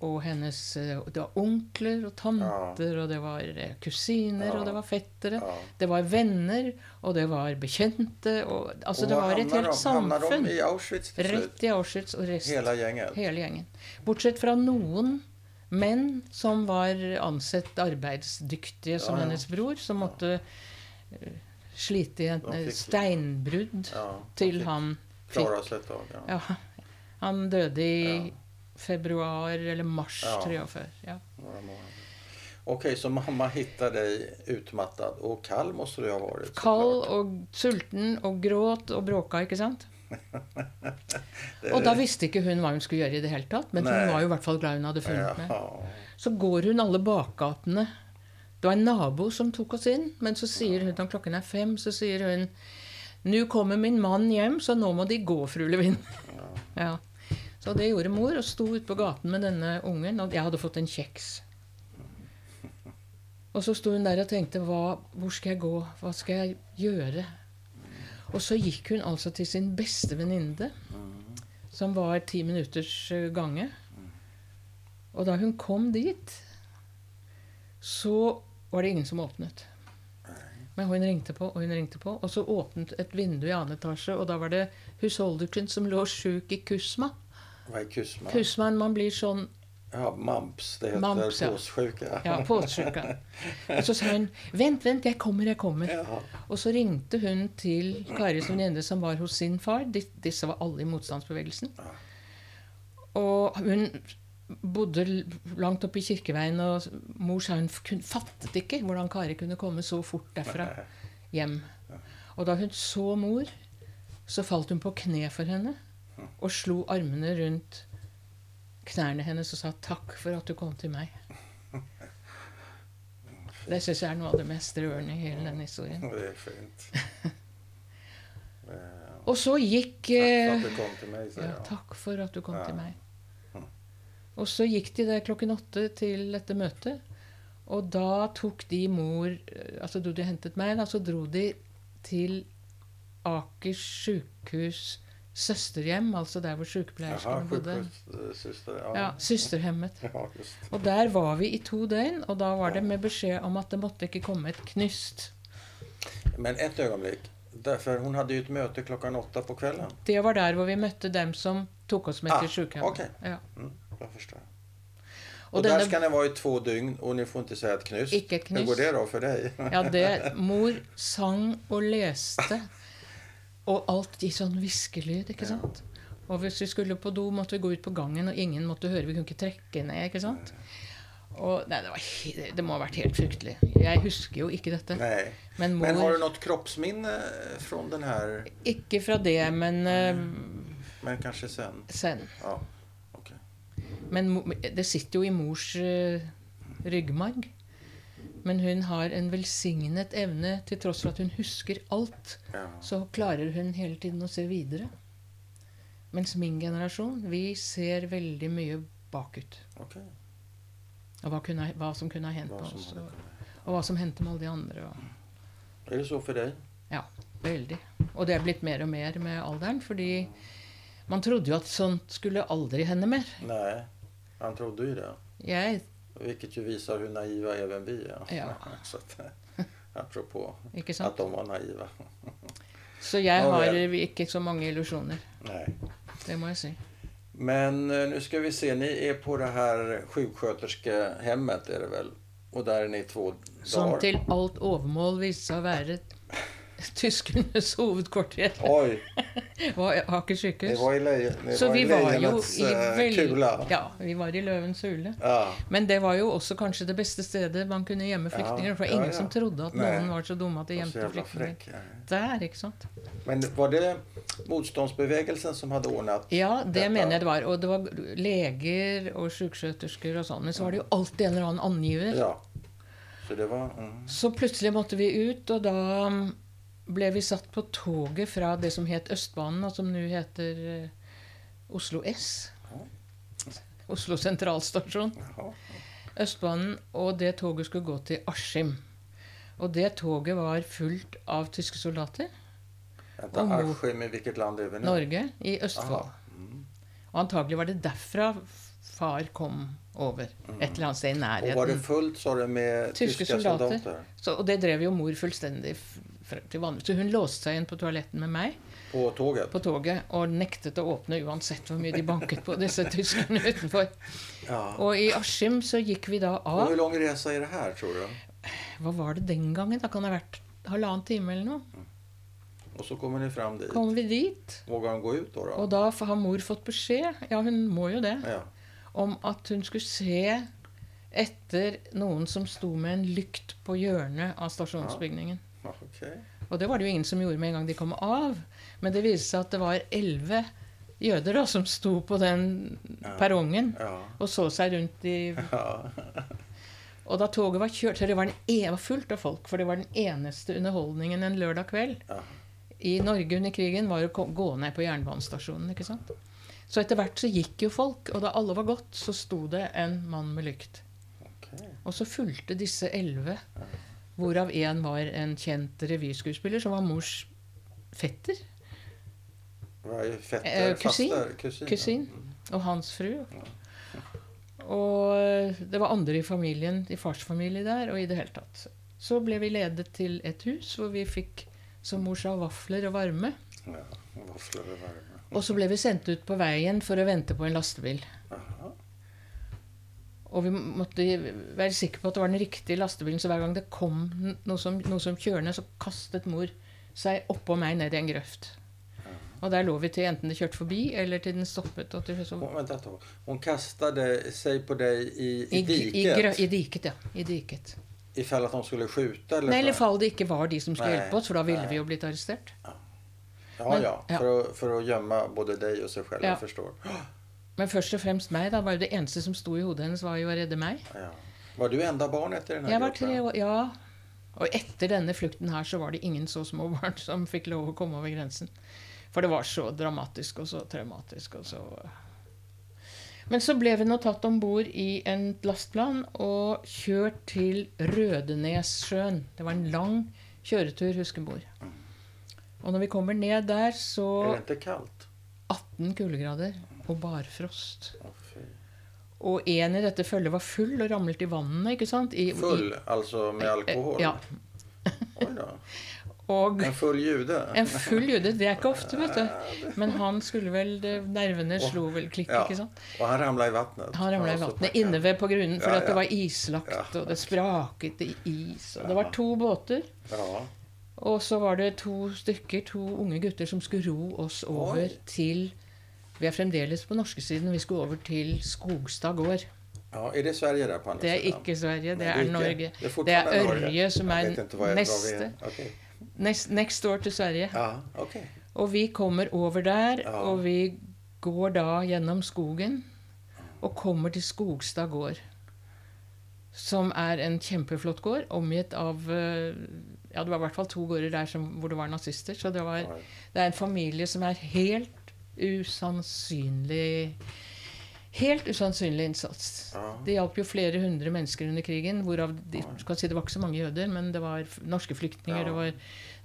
Og hennes eh, Det var onkler og tanter, og det var eh, kusiner, Ja. og det var fettere. Ja. Det var venner, og det var bekjente. Og, altså, og det var et helt om, samfunn. i Auschwitz? Rett i Auschwitz og rest. Hela gjengen. Hele gjengen. Bortsett fra noen menn som var ansett arbeidsdyktige, som Ja, ja. hennes bror, som måtte eh, slite i fikk- steinbrudd Ja, til han fikk Klara tag, ja. ja, Han døde i Ja. Februar eller mars Ja. 43. Ja. Några månader. Okej, så mamma hittar dig utmattad. Och kall måste du ha varit. Kall såklart. og sulten og gråt og bråka, ikke sant? *laughs* Det- Og da visste ikke hun hva hun skulle gjøre i det hele tatt, men Nei. hun var jo i hvert fall glad hun hadde funnet. Ja. Så går hun alle bakgatene. Det var en nabo som tok oss inn, men så sier hun når klokken er fem, så sier hun Nå kommer min mann hjem, så nå må De gå, fru Levin. Ja. Så det gjorde mor, og sto ute på gaten med denne ungen. Og jeg hadde fått en kjeks. Og så sto hun der og tenkte hva, Hvor skal jeg gå? Hva skal jeg gjøre? Og så gikk hun altså til sin beste venninne, som var ti minutters eh, gange. Og da hun kom dit, så var det ingen som åpnet. Men hun ringte på, og hun ringte på, og så åpnet et vindu i annen etasje, og da var det husholderken som lå sjuk i kusma. Vad är kusma? Kusmaen, man blir sånn Ja, mamps. Det heter Mamps, ja. påssjuka. ja, påsjuka. Og så sa hun 'Vent, vent, jeg kommer, jeg kommer'. Ja. Og så ringte hun til Karis venninne som var hos sin far. Disse var alle i motstandsbevegelsen. Og hun bodde langt oppe i Kirkeveien, og mor sa hun fattet ikke hvordan Kari kunne komme så fort derfra hjem. Og da hun så mor, så falt hun på kne for henne og slo armene rundt knærne hennes og sa 'takk for at du kom til meg'. Det syns jeg er noe av det mest rørende i hele den historien. Det er fint. *laughs* Eh, Og så gikk Takk for eh, at du kom til meg, Ja, takk for at du kom Ja. til meg. Mm. Og så gikk de der klokken åtte til dette møtet. Og da tok de mor Altså da de hentet meg, da, så dro de til Akers sjukehus søsterhjem, altså der hvor sykepleierskene bodde. Søster, Ja, Søsterhemmet. *laughs* Ja. Og der var vi i to døgn, og da var det med beskjed om at det måtte ikke komme et knyst. Men et øyeblikk. Derfor hun hadde jo et møte klokken åtte på kvelden. Det var der hvor vi møtte dem som tok oss med Ah, til sykehjemmet. Okay. Ja. Mm, da forstår jeg. Og, og denne, der skal dere være i två dygn og ni får ikke si et knyst. Ikke et Hur går knyst. det da for deg? Ja, det *laughs* Mor sang og leste, og alt i sånn hviskelyd, ikke sant? Og hvis vi skulle på do, måtte vi gå ut på gangen, og ingen måtte høre. Vi kunne ikke trekke ned, ikke sant? Og, nei, det, var, det må ha vært helt fryktelig. Jeg husker jo ikke dette. Men mor Men har du noe kroppsminne fra den her Ikke fra det, men uh, Men kanskje sen? sen. Ja, Okay. Men det sitter jo i mors uh, ryggmarg. Men hun har en velsignet evne, til tross for at hun husker alt. Ja. så klarer hun hele tiden å se videre. Mens min generasjon, vi ser veldig mye bakut. Okay. Og hva, kunne, hva som kunne ha hendt med oss. Og, og hva som hendte med alle de andre. Og, Er det så for deg? ja, veldig. Og det er blitt mer og mer med alderen. Fordi man trodde jo at sånt skulle aldri hende mer. Nei, han trodde jo det. Jeg, Vilket ju visar hur naiva även vi är. Ja. *laughs* Så att, apropå ikke att de var naiva. *laughs* Så jeg har vel. ikke så mange illusjoner. Nej. Det må jeg si. Men eh, nu ska vi se, ni är på det här sjuksköterskehemmet är det väl? Och där är ni två Som dagar. til alt overmål viste seg å være *laughs* tyskernes hovedkvarter. Oi. *laughs* var Aker sykehus. var i, Så var vi i var jo i eh, kula. Ja, vi var i løvens hule. Ja. Men det var jo også kanskje det beste stedet man kunne gjemme Ja, flyktninger. For ja, ingen som trodde at Nei. noen var så dumme at de gjemte flyktninger. Der, ikke sant? Men var det motståndsbevegelsen som hadde ordnet Ja, det Dette- mener jeg det var. Og det var leger og sykesøtersker og sånn. Men så var det jo alltid en eller annen angiver. Ja. Så det var... Mm. Så plutselig måtte vi ut, og da ble vi satt på toget fra det som het Østbanen, og som nå heter eh, Oslo S. Oslo sentralstasjon. Østbanen, og det toget skulle gå til Askim. Og det toget var fullt av tyske soldater. Mot- Askim, i hvilket land lever vi nå? Norge, i Østfold. Mm. Og antagelig var det derfra far kom over. Et eller annet sted i nærheten. Og var det fullt, sa du, med Tyske tyske soldater. soldater? Så, og det drev jo mor fullstendig til vanlig. Så hun låste seg inn på toaletten med meg På toget. på toget og nektet å åpne uansett hvor mye de banket på disse tyskerne utenfor. Ja. Og i Askim så gikk vi da av. Hvor lang resa er det her, tror du? Hva var det den gangen? Da kan det ha vært halvannen time eller noe. Og så kommer de fram dit. Kommer vi dit, Våger han gå ut da, da? og da har mor fått beskjed, ja hun må jo det, Ja. om at hun skulle se etter noen som sto med en lykt på hjørnet av stasjonsbygningen. Ja, Okej. Og det var det jo ingen som gjorde med en gang de kom av. Men det viste seg at det var elleve jøder da, som sto på den Ja. perrongen Ja. og så seg rundt i *laughs* Ja. Og da toget var kjørt, så det var, en, e var fullt av folk, for det var den eneste underholdningen en lørdag kveld Ja. i Norge under krigen, var å gå ned på jernbanestasjonen. ikke sant? Så etter hvert så gikk jo folk, og da alle var gått, så sto det en mann med lykt. Okay. Og så fulgte disse elleve, hvorav én var en kjent revyskuespiller, som var mors fetter. Fetter? Eh, kusin. Kusin. Kusin. Og hans fru. Og det var andre i familien, i fars familie der, og i det hele tatt. Så ble vi ledet til et hus hvor vi fikk, som mor sa, vafler og varme. Ja, vafler Og varme. Og så ble vi sendt ut på veien for å vente på en lastebil. Jaha. Og vi måtte være sikre på at det var den riktige lastebilen, så hver gang det kom noe som, noe som kjørende, så kastet mor seg oppå meg ned i en grøft. Og der lå vi til enten det kjørte forbi, eller til den stoppet. Og til, så, ett tag. Hon kastade på deg i, i, i, diket i, I diket, ja. I diket. I fall at de skulle skyte? Eller Nei, eller fall det ikke var de som skulle hjelpe oss, for da ville nei. vi jo blitt arrestert. Ja, Men- ja. ja. å, för att gömma både deg og seg selv. Ja. Jeg förstår. Men først og fremst meg. da, var jo Det eneste som sto i hodet hennes, var jo å redde meg. Ja. Var du enda barn etter denne här Jeg var tre år, ja. Og etter denne flukten her så var det ingen så små barn som fikk lov å komme over grensen. For det var så dramatisk og så traumatisk og så Men så ble vi nå tatt om bord i en lastplan og kjørt til Rødenessjøen. Det var en lang kjøretur, huskebord. Og når vi kommer ned der, så det inte kallt? 18 kuldegrader og barfrost. Og en i dette følget var full og ramlet i vannet, ikke sant? I, Full, altså med alkohol? Ja. Oj då. *laughs* Og En full jude? En full jude. Det er ikke ofte, vet du. Men han skulle vel Nervene slo vel klikk, Ja. ikke sant? Og han ramla i vannet? Han ramla i vannet inne ved på grunnen, for Ja, at det var islagt, Ja. og det spraket i is. Og det var to båter. Ja. Og så var det to stykker, to unge gutter, som skulle ro oss over Oi. til Vi er fremdeles på norskesiden. Vi skulle over til Skogstad gård. ja. Er det Sverige der? på andre Det er siden? ikke Sverige, det Nej, er. Norge. Det er, Det er. Ørje, som er jag, neste. Okej. Next, next door til Sverige. Ja, okej. Og vi kommer over der, Ja. og vi går da gjennom skogen og kommer til Skogstad gård. Som er en kjempeflott gård, omgitt av eh, Ja, det var i hvert fall to gårder der som, hvor det var nazister. Så det, var, det er en familie som er helt usannsynlig Helt usannsynlig innsats. Ja. Det hjalp jo flere hundre mennesker under krigen. Hvorav de, si det var ikke så mange jøder, men det var norske flyktninger, Ja. det, var,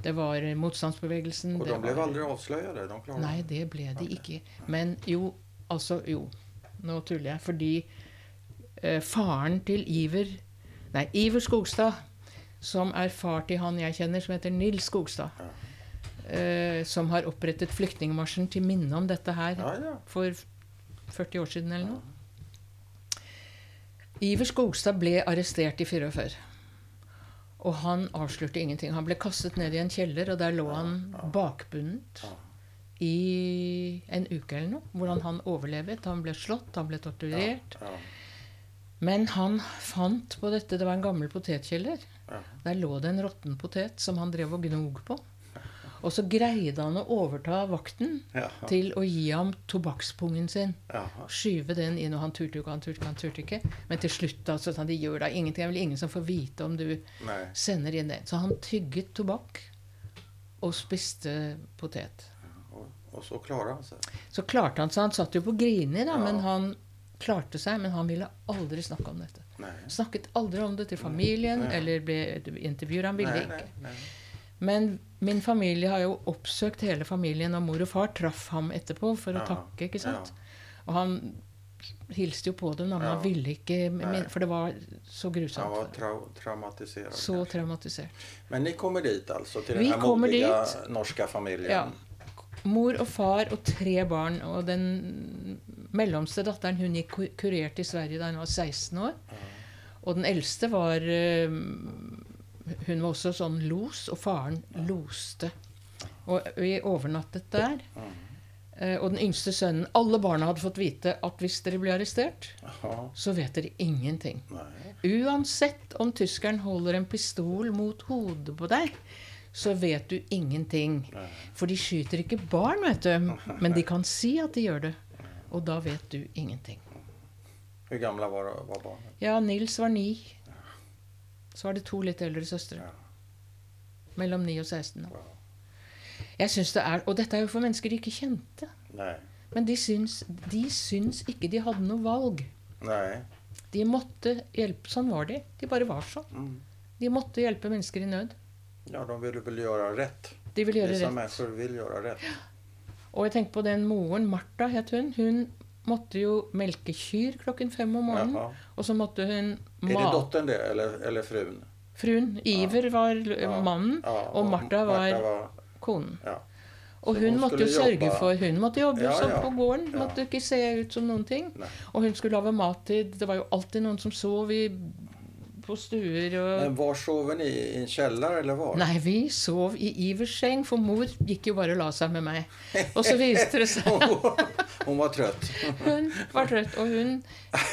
det var motstandsbevegelsen Og de ble var, aldri? De Nei, det ble de ikke. Men jo, altså jo. Nå tuller jeg. Fordi eh, faren til Iver Nei, Iver Skogstad, som er far til han jeg kjenner, som heter Nils Skogstad, eh, som har opprettet Flyktningmarsjen til minne om dette her Ja, ja. for 40 år siden eller noe. Iver Skogstad ble arrestert i 44. Og han avslørte ingenting. Han ble kastet ned i en kjeller, og der lå han bakbundet i en uke eller noe. Hvordan han overlevet. Han ble slått, han ble torturert. Men han fant på dette Det var en gammel potetkjeller. Der lå det en råtten potet som han drev og gnog på. Og så greide han å overta vakten Ja. til å gi ham tobakkspungen sin. Ja. Skyve den inn, og han turte ikke, han turte ikke, han turte ikke. Men til slutt så sa han, de gjør da ingenting. Det er vel ingen som får vite om du Nei. sender inn det. Så han tygget tobakk og spiste potet. Og, og, så klarte han seg. Så klarte han seg. Han satt jo på Grini, da, men han klarte seg. Men han ville aldri snakke om dette. Nei. Snakket aldri om det til familien Nei. eller ble intervjuet. Han ville ikke. Nei, nej. Men min familie har jo oppsøkt hele familien, og mor og far traff ham etterpå for å Ja, takke. ikke sant? Og han hilste jo på dem, da, men han ville ikke Nei. For det var så grusomt. Han var tra traumatisert. Så kanskje. traumatisert. Men ni kommer dit altså? Til Vi den modige dit. norska familjen? Ja. Mor og far og tre barn. Og den mellomste datteren hun gikk kurert i Sverige da hun var 16 år. Og den eldste var eh, Hun var også sånn los, og faren loste. Og vi overnattet der. Eh, Og den yngste sønnen Alle barna hadde fått vite at hvis dere blir arrestert, Aha. så vet dere ingenting. Nei. Uansett om tyskeren holder en pistol mot hodet på deg, så vet du ingenting. Nei. For de skyter ikke barn, vet du. Men de kan si at de gjør det. Og da vet du ingenting. Hvor gamle var, var barna? Ja, Nils var ni. Så var det to litt eldre søstre. Mellom 9 og 16. da. Jeg synes det er, Og dette er jo for mennesker de ikke kjente. Nei. Men de syns, de syns ikke de hadde noe valg. Nei. De måtte hjelpe. Sånn var de. De bare var sånn. Mm. De måtte hjelpe mennesker i nød. Ja, de ville vel gjøre rett. De ville gjøre Vissa rett. vil gjøre rett. rätt. Og jeg tenker på den moren, Martha het hun. Hun måtte jo melke kyr klokken fem om morgenen. Jaha. Og så måtte hun er det datteren det, eller, eller fruen? Fruen. Iver var l- Ja. mannen, Ja, og Martha var Martha var konen. ja. Og hun hun måtte jo sørge jobbe. for Hun måtte jobbe Ja, sånn ja. på gården. Ja. Måtte ikke se ut som noen ting. Nei. Og hun skulle lage mat til Det var jo alltid noen som sov i på stuer og Men var sover ni? I en kjeller, eller var? Nei, vi sov i Ivers seng, for mor gikk jo bare og la seg med meg. Og så viste det seg *laughs* Hun var trøtt. Hun var trøtt, og hun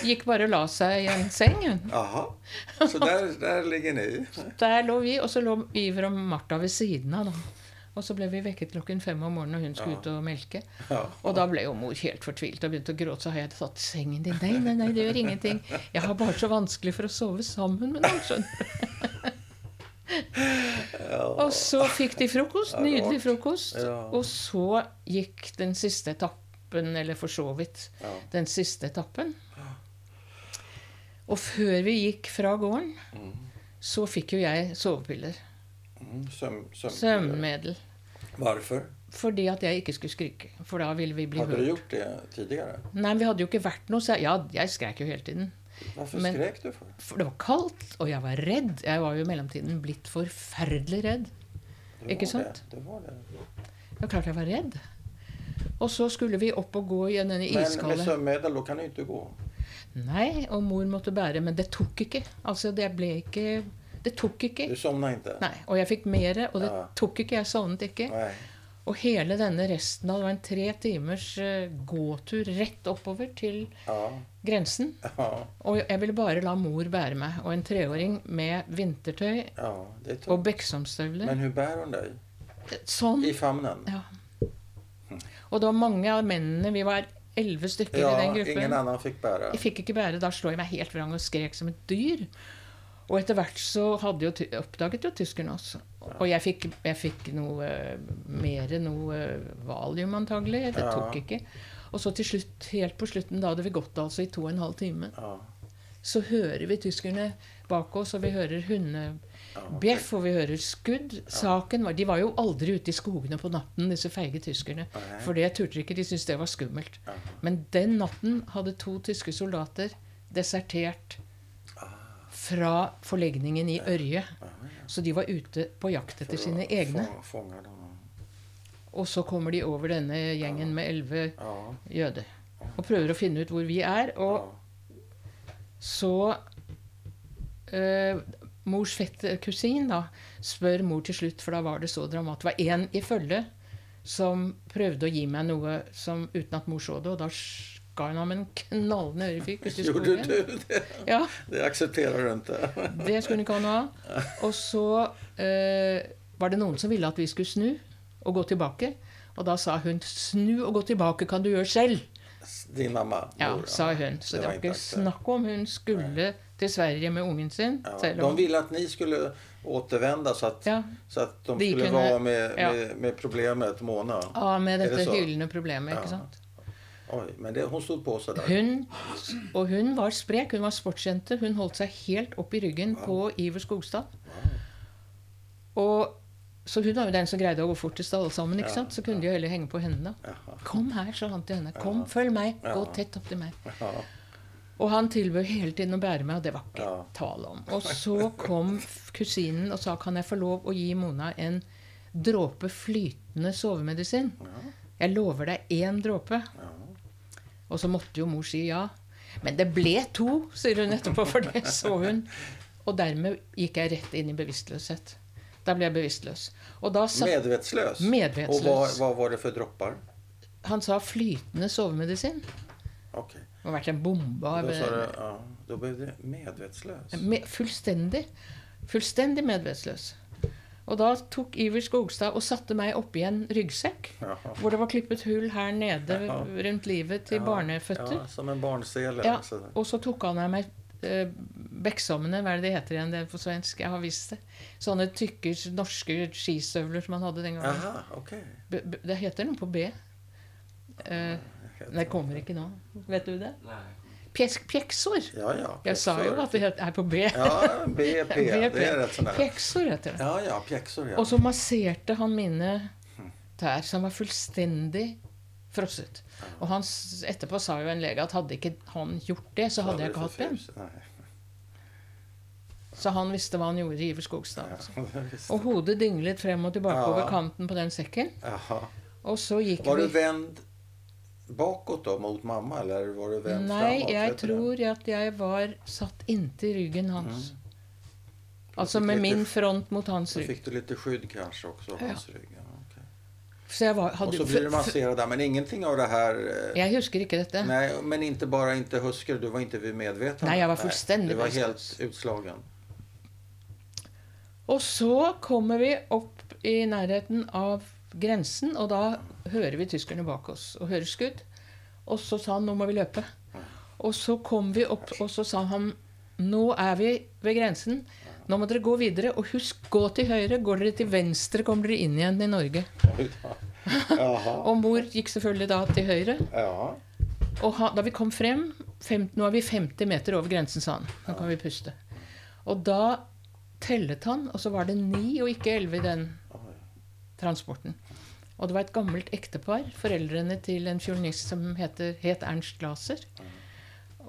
gikk bare og la seg i en seng. hun. Jaha. Så der, der ligger ni? Der lå vi, og så lå Iver og Martha ved siden av. da. Og så ble vi vekket klokken fem om morgenen, og hun skulle ut og melke. Ja. Og da ble jo mor helt fortvilt og begynte å gråte. Så har jeg tatt sengen din. Nei, nei, nei, det gjør ingenting. Jeg har bare så vanskelig for å sove sammen med noen, skjønner du. Og så fikk de frokost. Nydelig frokost. Ja. Og så gikk den siste etappen, eller for så vidt Ja. den siste etappen. Og før vi gikk fra gården, så fikk jo jeg sovepiller. Mm, søm, sömn. Søvnmiddel. Varför? Fordi at jeg ikke skulle skrike. For da ville vi bli Hade du gjort det tidligere? Nei, vi hadde jo ikke vært noe så Ja, jeg skrek jo hele tiden. Hvorfor Men- skrek du for? For det var kaldt, og jeg var redd. Jeg var jo i mellomtiden blitt forferdelig redd. Ikke sant? Det, det var det. Det var klart jeg var redd. Og så skulle vi opp og gå i denne Men med sømmedel, da kan du ikke gå. Nei, og mor måtte bære, men det tok ikke. Altså, det ble ikke Det tok ikke. Du sovna ikke? Nei, Og jeg fikk mer, og det Ja. tok ikke. Jeg sovnet ikke. Nei. Og hele denne resten av Det var en tre timers eh, gåtur rett oppover til Ja. grensen. Ja. Og jeg ville bare la mor bære meg. Og en treåring med vintertøy ja, det og Beksomstøvler. Men hun bærer hun deg? Sånn. I famnen? Ja. Og det var mange av mennene. Vi var elleve stykker Ja, i den gruppen. ingen annen fikk bære. Jeg fikk ikke bære. Da slo jeg meg helt vrang og skrek som et dyr. Og etter hvert så hadde jo, oppdaget jo tyskerne oss. Og jeg fikk, jeg fikk noe mer noe valium, antagelig. Det tok ikke. Og så til slutt, helt på slutten, da hadde vi gått altså i to og en halv time, så hører vi tyskerne bak oss, og vi hører hundebjeff, og vi hører skudd. Saken var De var jo aldri ute i skogene på natten, disse feige tyskerne. For det turte ikke. De syntes det var skummelt. Men den natten hadde to tyske soldater desertert fra forlegningen i Ørje. Så de var ute på jakt etter sine egne. Og så kommer de over denne gjengen med elleve jøder og prøver å finne ut hvor vi er. Og så eh, Mors fette kusin da spør mor til slutt, for da var det så dramatisk. Det var én i følge som prøvde å gi meg noe som, uten at mor så det, og da hun ham en knallende ørefik ute i skogen. du det? Ja, Det aksepterer du ikke. Det skulle hun ikke ha noe av. Og så eh, var det noen som ville at vi skulle snu og gå tilbake. Og da sa hun 'snu og gå tilbake kan du gjøre selv'. Din mamma? Ja, sa hun. Så det var ikke snakk om. Hun skulle til Sverige med ungen sin. Ja, de ville at ni skulle återvende så Ja. så at de skulle kunne, være med, med, med problemet Mona. Ja, med det dette hyllende problemet. Ikke sant? Oj, men det, hun stod på seg der. Hun, og hun var sprek. Hun var sportsjente. Hun holdt seg helt opp i ryggen på Iver Skogstad. Og, så hun var jo den som greide å gå fortest av alle sammen. ikke Ja, sant? Så kunne de jo heller henge på henne. da. Kom her, sa han til henne. Kom, følg meg. Gå Ja. tett opp til meg. Ja. Og han tilbød hele tiden å bære meg, og det var ikke Ja. tale om. Og så kom kusinen og sa kan jeg få lov å gi Mona en dråpe flytende sovemedisin. Jeg lover deg én dråpe. Og så måtte jo mor si ja. Men det ble to, sier hun etterpå, for det så hun. Og dermed gikk jeg rett inn i bevisstløshet. Da ble jeg bevisstløs. Og da satt Medvetslös? Medvetslös. Och vad, vad var det for dropper? Han sa flytende sovemedisin. Okay. Det har vært en bombe Da, Då sa du, ja, da ble du medvetsløs? Med, fullstendig. Fullstendig medvetsløs. Og da tok Iver Skogstad og satte meg oppi en ryggsekk. Jaha. Hvor det var klippet hull her nede Jaha. rundt livet til Ja, barneføtter. Ja, som en barnsele. Ja, og så tok han av meg eh, bekksommene, hva er det det heter igjen det på svensk? Jeg har visst det. Sånne tykke norske skistøvler som han hadde den gangen. Jaha, okay. B b det heter noe på B. Eh, det kommer ikke nå. Vet du det? Pjesk, pjeksor. Ja, ja. Jeg sa jo at det er på B. Ja, BP. Det er *laughs* rett sån där. Pjeksor heter det. Ja, ja, pjäxor ja. Og så masserte han mine tær, som var fullstendig frosset. Og han, etterpå sa jo en lege at hadde ikke han gjort det, så hadde jeg ikke hatt ben. Så han visste hva han gjorde i Iver Skogstad. Altså. *laughs* Og hodet dinglet frem og tilbake over kanten på den sekken. Og så gikk Var du vi vänd bakåt da, mot mamma eller var du vendt Nei, framåt? jeg tror det? at jeg var satt inntil ryggen hans. Altså med litt- min front mot hans rygg. Så fikk du litt skydd kanskje også? av Ja. hans rygg. Ja. Så jeg var, hadde, og så blir du massert der, men ingenting av det här... eh, jeg husker ikke dette. Nei, men ikke bare ikke husker, du var ikke vid medvetande. Nei, jeg var fullständigt Du var helt utslagen. Og så kommer vi opp i nærheten av grensen, og da hører vi tyskerne bak oss og hører skudd. Og så sa han 'nå må vi løpe'. Og så kom vi opp, og så sa han 'nå er vi ved grensen'. Nå må dere gå videre, og husk, gå til høyre. Går dere til venstre, kommer dere inn igjen i Norge. Og mor gikk selvfølgelig da til høyre. Ja. Og ha, da vi kom frem fem, Nå er vi 50 meter over grensen, sa han. Nå kan vi puste. Og da tellet han, og så var det ni og ikke elleve i den transporten. Og det var et gammelt ektepar, foreldrene til en fiolinist som heter, het Ernst Glaser.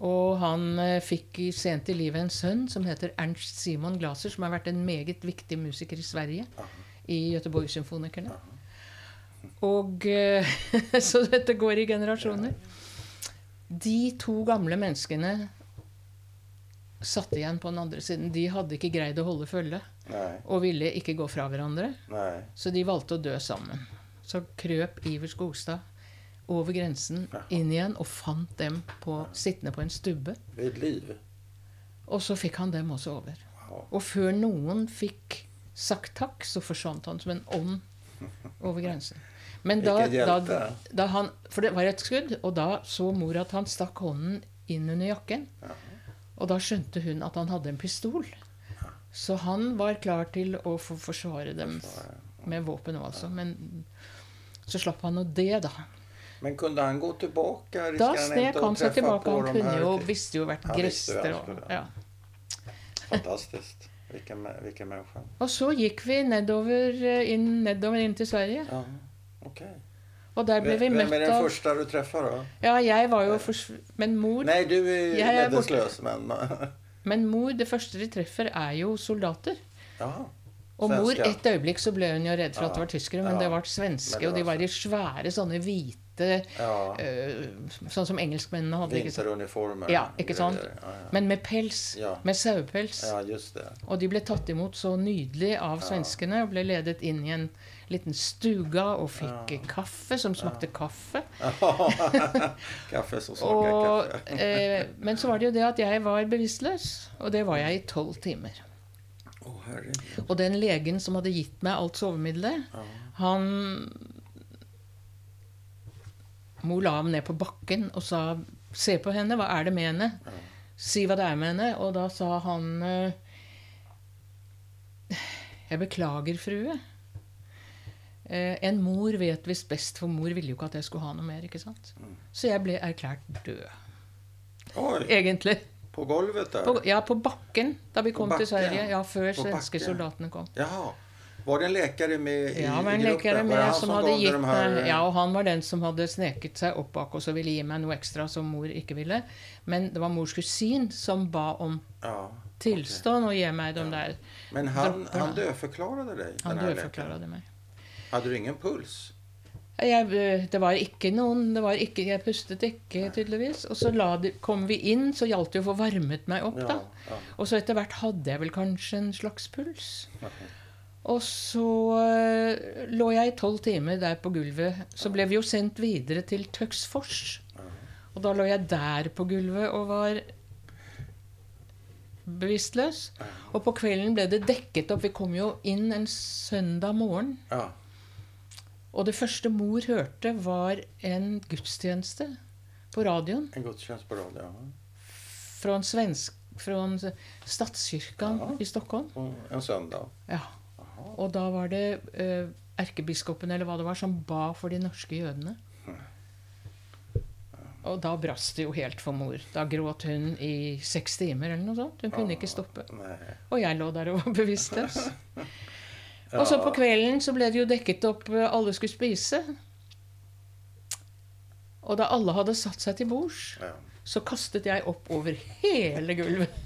Og han eh, fikk i, sent i livet en sønn som heter Ernst Simon Glaser, som har vært en meget viktig musiker i Sverige, i Göteborg-symfonikerne. Og eh, *laughs* Så dette går i generasjoner. De to gamle menneskene satt igjen på den andre siden. De hadde ikke greid å holde følge Nei. og ville ikke gå fra hverandre. Nei. Så de valgte å dø sammen. Så krøp Iver Skogstad over grensen inn igjen og fant dem på, sittende på en stubbe. Ved liv. Og så fikk han dem også over. Og før noen fikk sagt takk, så forsvant han som en ånd over grensen. Men da, da, da han, For det var et skudd, og da så mor at han stakk hånden inn under jakken. Og da skjønte hun at han hadde en pistol. Så han var klar til å få forsvare dem med våpen òg, altså. Men så slapp han nå det, da. Men kunne han gå tilbake? Da snek han seg tilbake. Han kunne jo visste jo vært og ja. Fantastisk. Hvilken, hvilken menneske. Og så gikk vi nedover eh, inn, nedover inn til Sverige. Ja, Okay. Og der ble vi møtt av Hvem er den første du treffer, da? Ja, jeg var jo for... Men mor, Nei, du er Jag men... men mor, det første de treffer, er jo soldater. Ja. Og mor, et øyeblikk så ble hun jo redd for at det var tyskere, men Ja. det var svenske, Det var og de var i svære sånne hvite Ja. eh, Sånn som engelskmennene hadde. Vinteruniformer. Ja, ikke sant? Ja, ja. Men med pels. Ja. Med sauepels. ja, just det. Og de ble tatt imot så nydelig av svenskene og ble ledet inn i en liten stuga og fikk kaffe som smakte kaffe. *laughs* kaffe som smaker kaffe. eh, men så var det jo det at jeg var bevisstløs, og det var jeg i tolv timer. Herregud. Og den legen som hadde gitt meg alt sovemiddelet, han Mor la ham ned på bakken og sa 'Se på henne, hva er det med henne?' 'Si hva det er med henne.' Og da sa han eh, 'Jeg beklager, frue'. Eh, en mor vet visst best, for mor ville jo ikke at jeg skulle ha noe mer. ikke sant? Så jeg ble erklært død, Oi. egentlig. På gulvet der? På, ja, på bakken da vi kom til? Sverige. Ja, Før svenske soldatene kom. Jaha. Var det en läkare med i, Ja, var en gruppen? Med, var det som hadde gitt de här, Ja, og han var den som hadde sneket seg opp bak oss og ville gi meg noe ekstra som mor ikke ville. Men det var mors kusin som ba om Ja, tilstånd og gi meg de der Men han, Dropparna. han dødforklarte deg? Han dødforklarte meg. Hadde du ingen puls? Jeg, eh, det var ikke noen det var ikke, Jeg pustet ikke, tydeligvis. Og så de, kom vi inn, så gjaldt det å få varmet meg opp, da. ja. Og så etter hvert hadde jeg vel kanskje en slags puls. Og så uh, lå jeg i tolv timer der på gulvet. Så ble vi jo sendt videre til Tøksfors. Og da lå jeg der på gulvet og var bevisstløs. Og på kvelden ble det dekket opp. Vi kom jo inn en søndag morgen. Ja. Og det første mor hørte, var en gudstjeneste på radioen En gudstjeneste på radioen, Ja. fra en svensk fra Stadskyrkan Ja. i Stockholm. En søndag. Ja. Og da var det eh, erkebiskopen eller hva det var, som ba for de norske jødene. Og da brast det jo helt for mor. Da gråt hun i seks timer eller noe sånt. Hun kunne ikke stoppe. Og jeg lå der og var bevisstløs. *laughs* Og så på kvelden så ble det jo dekket opp eh, alle skulle spise. Og da alle hadde satt seg til bords, Ja. så kastet jeg opp over hele gulvet.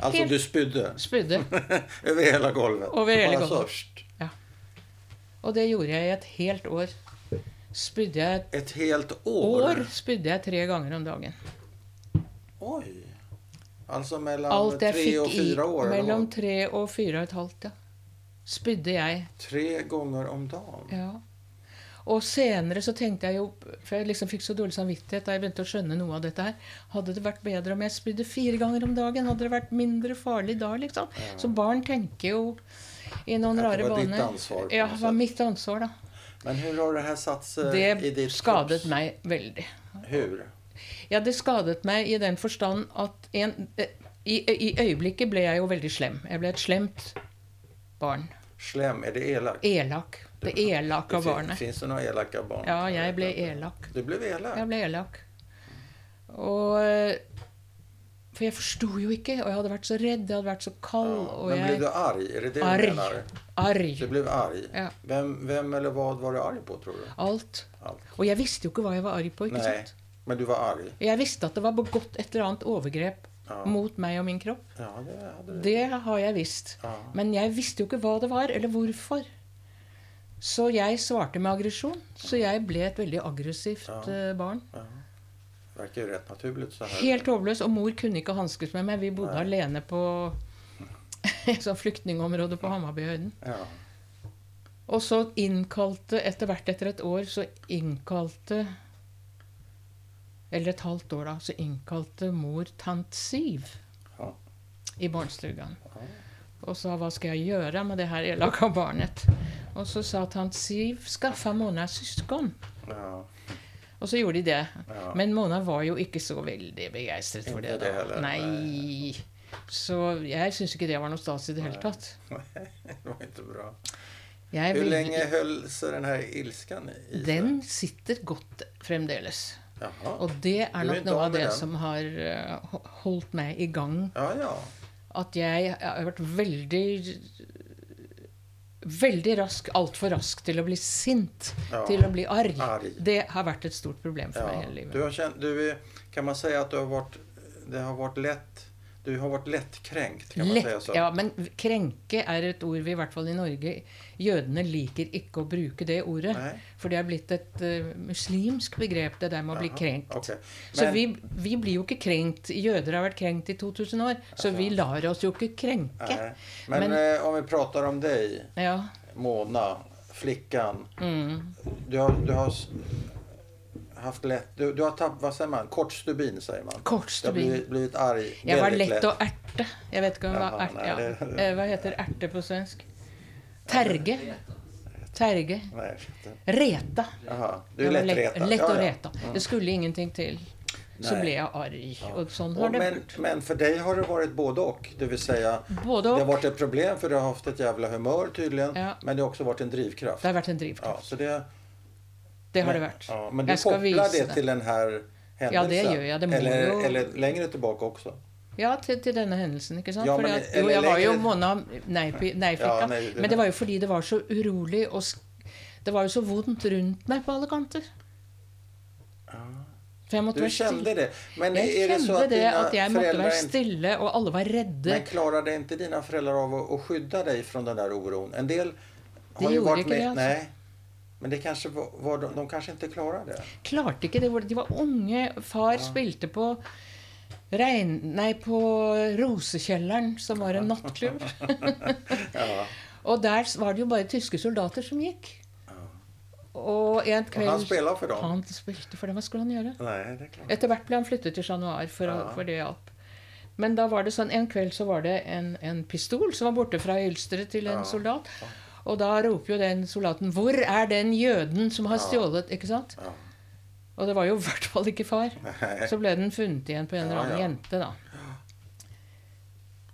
Altså Helt- du spydde Spydde. *laughs* over hele gulvet? Over hele gulvet. Ja. Og det gjorde jeg i et helt år. Spydde jeg et Ett helt år? år spydde jeg tre ganger om dagen. Oi. Altså mellom tre og fire år? I, mellom tre og fire og et halvt, ja. Spydde jeg. Tre ganger om dagen? Ja. Og senere så tenkte jeg jo For jeg liksom fikk så dårlig samvittighet da jeg begynte å skjønne noe av dette her. Hadde det vært bedre om jeg spydde fire ganger om dagen? Hadde det vært mindre farlig da, liksom? Så barn tenker jo i noen rare baner. det var ditt ansvar Ja, det var mitt ansvar, da. Men hvordan har det her satt seg i ditt Det skadet kropps- meg veldig. Hur? Ja, det skadet meg i den forstand at en, eh, i, I øyeblikket ble jeg jo veldig slem. Jeg ble et slemt barn. Slem, er det elak? Elak. Det elaka barnet. Fins det noen elaka barn? Ja, jeg ble elak. Du ble elak? Jeg ble elak. Og For jeg forsto jo ikke, og jeg hadde vært så redd, jeg hadde vært så kald. Ja, men jeg, du arg? Er det det Arg. du mener? Arg. Du ble arg? Ja. Hvem, hvem, eller hva var du arg på, tror du? Alt. Alt. Og jeg visste jo ikke hva jeg var arg på. ikke Nei, sant? men du var arg? Jeg visste at det var begått et eller annet overgrep Ja, mot meg og min kropp. ja det hade. Det har jeg visst. Ja. Men jeg visste jo ikke hva det var, eller hvorfor. Så jeg svarte med aggresjon. Så jeg ble et veldig aggressivt eh, barn. Ja. er ikke rett naturlig. Helt håpløs. Og mor kunne ikke hanskes med meg. Vi bodde Nei. alene på *laughs* et sånt flyktningområde på Hammarbyhøyden. Ja. Og så innkalte, etter hvert etter et år, så innkalte Eller et halvt år, da. Så innkalte mor tant Siv Ja. i barnestuen. Ja. Og sa hva skal jeg gjøre med det her elaka barnet? Og så sa tant Siv skaffa Mona syskon. Ja. Og så gjorde de det. Men Mona var jo ikke så veldig begeistret for det. det da. heller, Nei. Så jeg syns ikke det var noe stas i det hele tatt. Nei, *laughs* det var ikke bra. Ville- länge höll sig den her ilskan i seg? Den sitter godt fremdeles. Jaha. Og det er nok noe av det den? som har eh, holdt meg i gang. Ja, ja. At jeg, har vært veldig Veldig rask, altfor rask til å bli sint. Ja. Til å bli arg. Arg. Det har vært et stort problem for meg hele livet. Du har kjent, du kan man si at du har vært, det har vært lett du har vært lettkrenkt, Kan man si. Så? ja, men krenke er et ord vi i hvert fall i Norge Jødene liker ikke å bruke det ordet. Nei. For det er blitt et uh, muslimsk begrep, det der med å bli krenkt. Okay. Men, Så vi, vi blir jo ikke krenkt. Jøder har vært krenkt i 2000 år. Så vi lar oss jo ikke krenke. Nei. Men, Men- uh, om vi prater om deg, Ja. Mona, flickan. Mm. Du har, du har haft lätt, du, du har tappat, vad säger man, kort stubin säger man. Kort Du har blitt blivit, blivit arg Jeg var lett å erte. Jeg vet ikke om hva, Jaha, erte, ja. Eh, hva heter erte på svensk? Terge. Terge. Reta. Det var lättretad. lett å rete reta. Det skulle ingenting til. Så ble jeg arg. Og sånn har det men, vært. men for deg har det vært både og. Det vil säga, Både det har vært et problem for du har hatt et jævla humør, tydligen. Ja. Men det har også vært en drivkraft. Det har vært en drivkraft. Ja, så det, Det har men, det vært. Ja, men du vise det til denne den händelsen? Ja, det gjør jeg. Det eller, eller lenger tilbake också? Ja, til, til denne hendelsen, ikke sant? Ja, men- at, jo, jeg var jo Mona nei-pi- Ja, nei, det- men det var jo fordi det var så urolig og Det var jo så vondt rundt meg på alle kanter. Jeg måtte Du kjente det? Men Jeg er det så at, det at jeg måtte være stille, og alle var redde. Men klarte ikke dine foreldre av å, att deg fra från den der oron? En del har De jo vært med... det, alltså. Nej. Men det kanske var, var de, de kanskje ikke klarer det. Klarte ikke det. De var unge. Far spilte på Regn... Nei, på Rosekjelleren, som var en nattklubb. *laughs* Ja. og der var det jo bare tyske soldater som gikk. Og en kveld kveld han spelade for dem? Han spilte for dem. Hva skulle han gjøre? Nei, det är klart. Etter hvert ble han flyttet til Chat Noir, for, Ja. for det hjalp. Men da var det sånn, en kveld så var det en, en pistol som var borte fra hylsteret til en Ja. soldat. Og da roper jo den soldaten 'Hvor er den jøden som har stjålet?' Ikke sant? Ja. Og det var jo i hvert fall ikke far. Nei. Så ble den funnet igjen på en eller annen ja. jente, da.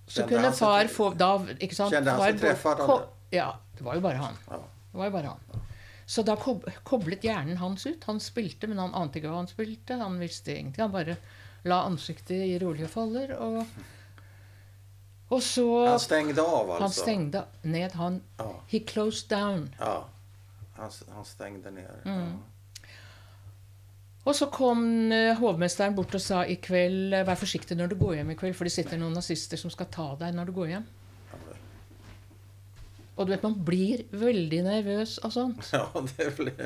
Så Kjente kunne far få da, ikke sant? Kjente han far seg treffet ko- Ja. Det var jo bare han. Ja. Det var jo bare han. Så da kob koblet hjernen hans ut. Han spilte, men han ante ikke hva han spilte. Han visste ingenting. Han bare la ansiktet i rolige folder, og Og så Han stengte av altså? Han stengte ned. Han Ja. He closed down. ja. Han, han ned ner. Mm. Og så kom eh, hovmesteren bort og sa i kveld eh, Vær forsiktig når du går hjem i kveld, for det sitter noen nazister som skal ta deg når du går hjem. Og du vet, man blir veldig nervøs av sånt. *laughs* Ja, det blev...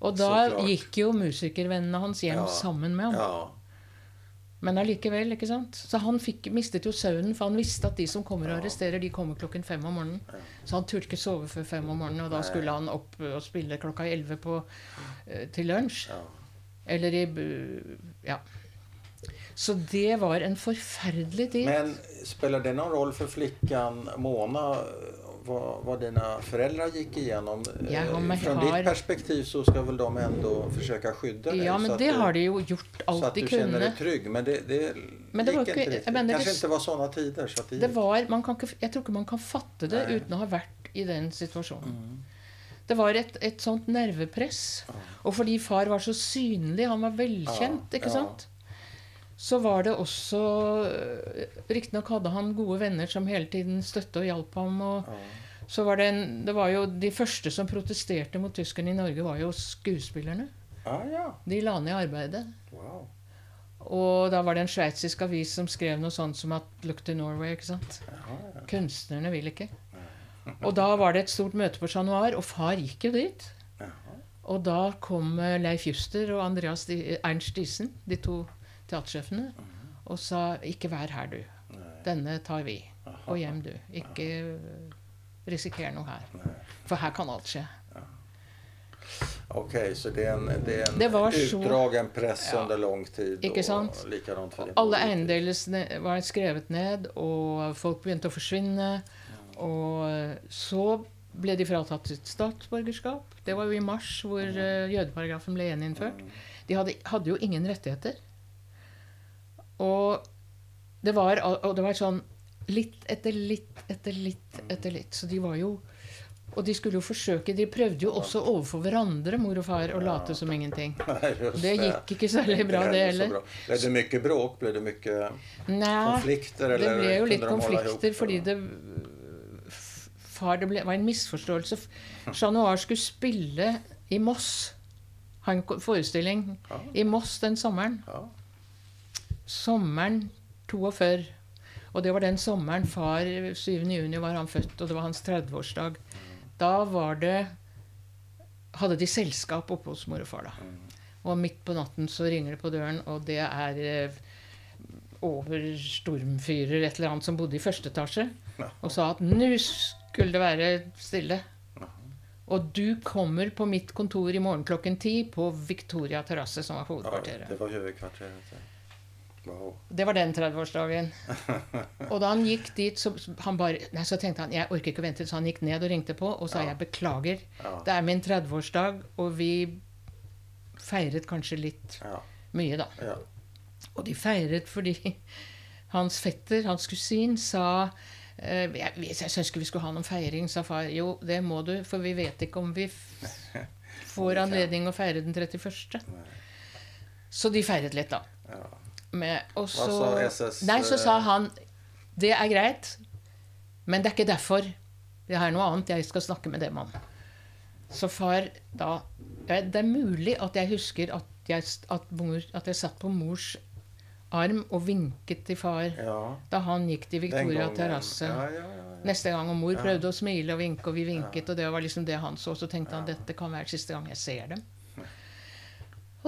Og da gikk jo musikervennene hans hjem Ja. sammen med ham. Ja. Men allikevel, ikke sant. Så han fikk, mistet jo søvnen, for han visste at de som kommer og arresterer, de kommer klokken fem om morgenen. Så han turte ikke sove før fem om morgenen, og da skulle han opp og spille klokka elleve på, eh, til lunsj. Eller i Ja. Så det var en forferdelig tid. Men spiller det noen roll for flikken Mona vad, vad dina föräldrar gick igenom? Ja, Eh, Från har- ditt perspektiv så ska väl de ändå försöka skydda dig? ja, men det du, har de ju gjort Så att du känner dig trygg. Men det, det Men det gick var ikke- riktigt. det- inte var sådana tider. Så att det, Det var, man kan ikke, jeg tror ikke man kan fatte det Nei. uten å ha vært i den situasjonen. Mm. Det var et, et sånt nervepress. Og fordi far var så synlig, han var velkjent, Ja, ikke ja. sant? Så var det også Riktignok hadde han gode venner som hele tiden støtte og hjalp ham. og Ja. så var det, en, det var jo De første som protesterte mot tyskerne i Norge, var jo skuespillerne. Ah, ja. De la ned arbeidet. Wow. Og da var det en sveitsisk avis som skrev noe sånt som at 'Look to Norway'. ikke sant? Ja, ja. Kunstnerne vil ikke. *laughs* Og da var det et stort møte på Chat Noir, og far gikk jo dit. Og da kom eh, Leif Juster og Andreas Ernst Diesen, de to teatersjefene, og sa 'Ikke vær her, du. Denne tar vi. Og hjem, du. *laughs* Ikke eh, risiker noe her. For her kan alt skje. Ok, så det er en, det er en Det utdragen press Ja. under lang tid. Ikke sant? Og Alle eiendeler var skrevet ned, og folk begynte å forsvinne. Og så ble de fratatt sitt statsborgerskap. Det var jo i mars hvor eh, jødeparagrafen ble gjeninnført. De hadde, hadde jo ingen rettigheter. Og det var, og det var sånn litt etter litt etter litt etter litt. Så de var jo Og de skulle jo forsøke De prøvde jo også overfor hverandre, mor og far, å late som ingenting. *laughs* Det gikk ikke særlig bra, det heller. Blev det mye bråk? Ble det mycket Nei, konflikter? det ble jo litt konflikter fordi det Far, det ble, var en misforståelse. Chat Noir skulle spille i Moss. Ha en forestilling i Moss den sommeren. Sommeren 42. Og det var den sommeren far 7. juni var han født, og det var hans 30-årsdag. Da var det Hadde de selskap oppe hos mor og far, da. Og midt på natten så ringer det på døren, og det er eh, over stormfyrer et eller annet som bodde i første etasje, og sa at nå skulle det være stille. Og du kommer på mitt kontor i morgen klokken ti på Victoria terrasse, som var ja, det var huvudkvarteret. Wow. Det var den 30-årsdagen. Og da han gikk dit, så, han bare, nei, så tenkte han jeg orker ikke å vente, så han gikk ned og ringte på og sa Ja. jeg beklager. Ja. Det er min 30-årsdag, og vi feiret kanskje litt Ja. mye, da. Ja. Og de feiret fordi hans fetter, hans kusin, sa eh, jeg, jeg syns ikke vi skulle ha noen feiring, sa far. Jo, det må du, for vi vet ikke om vi *laughs* får anledning å feire den 31. Nei. Så de feiret litt, da. Ja. Med, og så, sa SS, Nei, så sa eh, han Det er greit, men det er ikke derfor. Det er noe annet jeg skal snakke med dem om. Så far da Det er mulig at jeg husker at jeg, at, mor, at jeg satt på mors arm og vinket til far ja. da han gikk til Victoria terrasse. Ja, ja, ja, ja. Neste gang, og mor prøvde å smile og vinke, og vi vinket, og det var liksom det han så. Så tenkte han dette kan være siste gang jeg ser dem.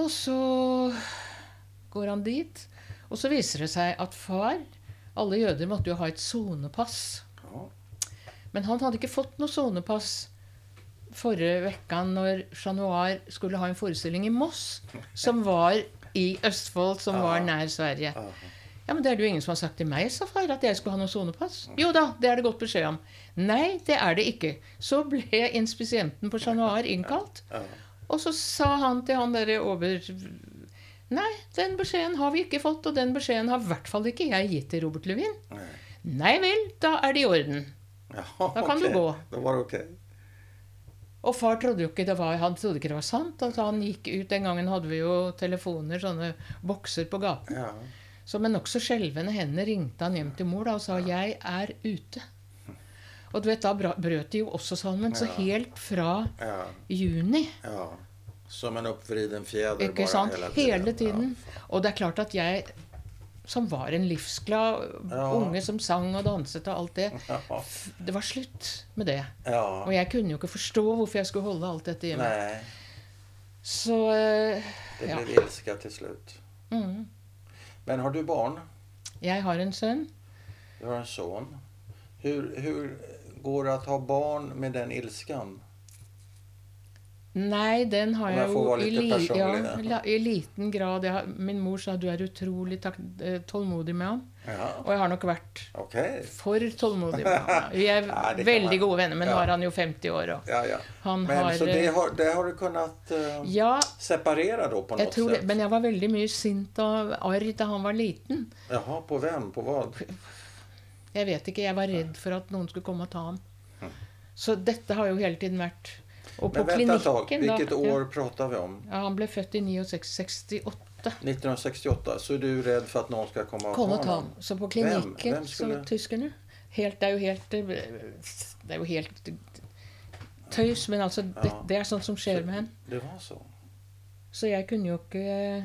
Og så går han dit, og så viser det seg at far Alle jøder måtte jo ha et sonepass. Men han hadde ikke fått noe sonepass forrige vekka når Chat Noir skulle ha en forestilling i Moss, som var i Østfold, som var nær Sverige. Ja, men Det er det jo ingen som har sagt til meg, sa far, at jeg skulle ha noe sonepass. Jo da, det er det godt beskjed om. Nei, det er det ikke. Så ble inspisienten på Chat Noir innkalt. Og så sa han til han derre over... Nei, den beskjeden har vi ikke fått, og den beskjeden har i hvert fall ikke jeg gitt til Robert Levin. Nei. Nei vel, da er det i orden. Ja, Da kan du gå. Det var det okej. Og far trodde jo ikke det var, han trodde ikke det var sant. Altså, han gikk ut, Den gangen hadde vi jo telefoner, sånne bokser på gaten. Ja. Så med nokså skjelvende hender ringte han hjem til mor da, og sa 'jeg er ute'. Og du vet, da brøt de jo også sammen. Så Ja. helt fra Ja. juni, ja. Som en oppvriden fjeder. ikke sant, Hele tiden. hele tiden. Og det er klart at jeg, som var en livsglad Ja. unge som sang og danset og alt det, *laughs* det var slutt med det. Ja. Og jeg kunne jo ikke forstå hvorfor jeg skulle holde alt dette hjemme. meg. Så uh, det ja. blev ilska slutt. slut. Mm. Men har du barn? Jeg har en sønn. Du har en sønn. Hur, hur går det å ha barn med den ilskan? Nei, den har jeg jo i, li ja, i liten grad. Har- min mor sa du er utrolig eh, tålmodig med ham. Ja, Og jeg har nok vært okay. for tålmodig med ham. Vi er *laughs* Nei, veldig gode venner, men nå er han jo 50 år. Og Ja, ja. han Men har så det eh, har, det har du kunnet uh, Ja, separera då på noe sätt? Men jeg var veldig mye sint og arg da han var liten. Jaha, på hvem? På hva? Jeg vet ikke, jeg var redd for at noen skulle komme og ta ham. Så dette har jo hele tiden vært Og på Men vent et tak, hvilket da vilket år prater vi om? ja, Han ble født i 1968. 1968. Så er du redd for at noen skal komme och Kom ta og ham. Så på klinikken, Hvem? Hvem skulle- så tyskerne helt, Det er jo helt Det er jo helt tøys, men altså det, det er sånt som skjer med en. Det var så? Så jeg kunne jo ikke eh,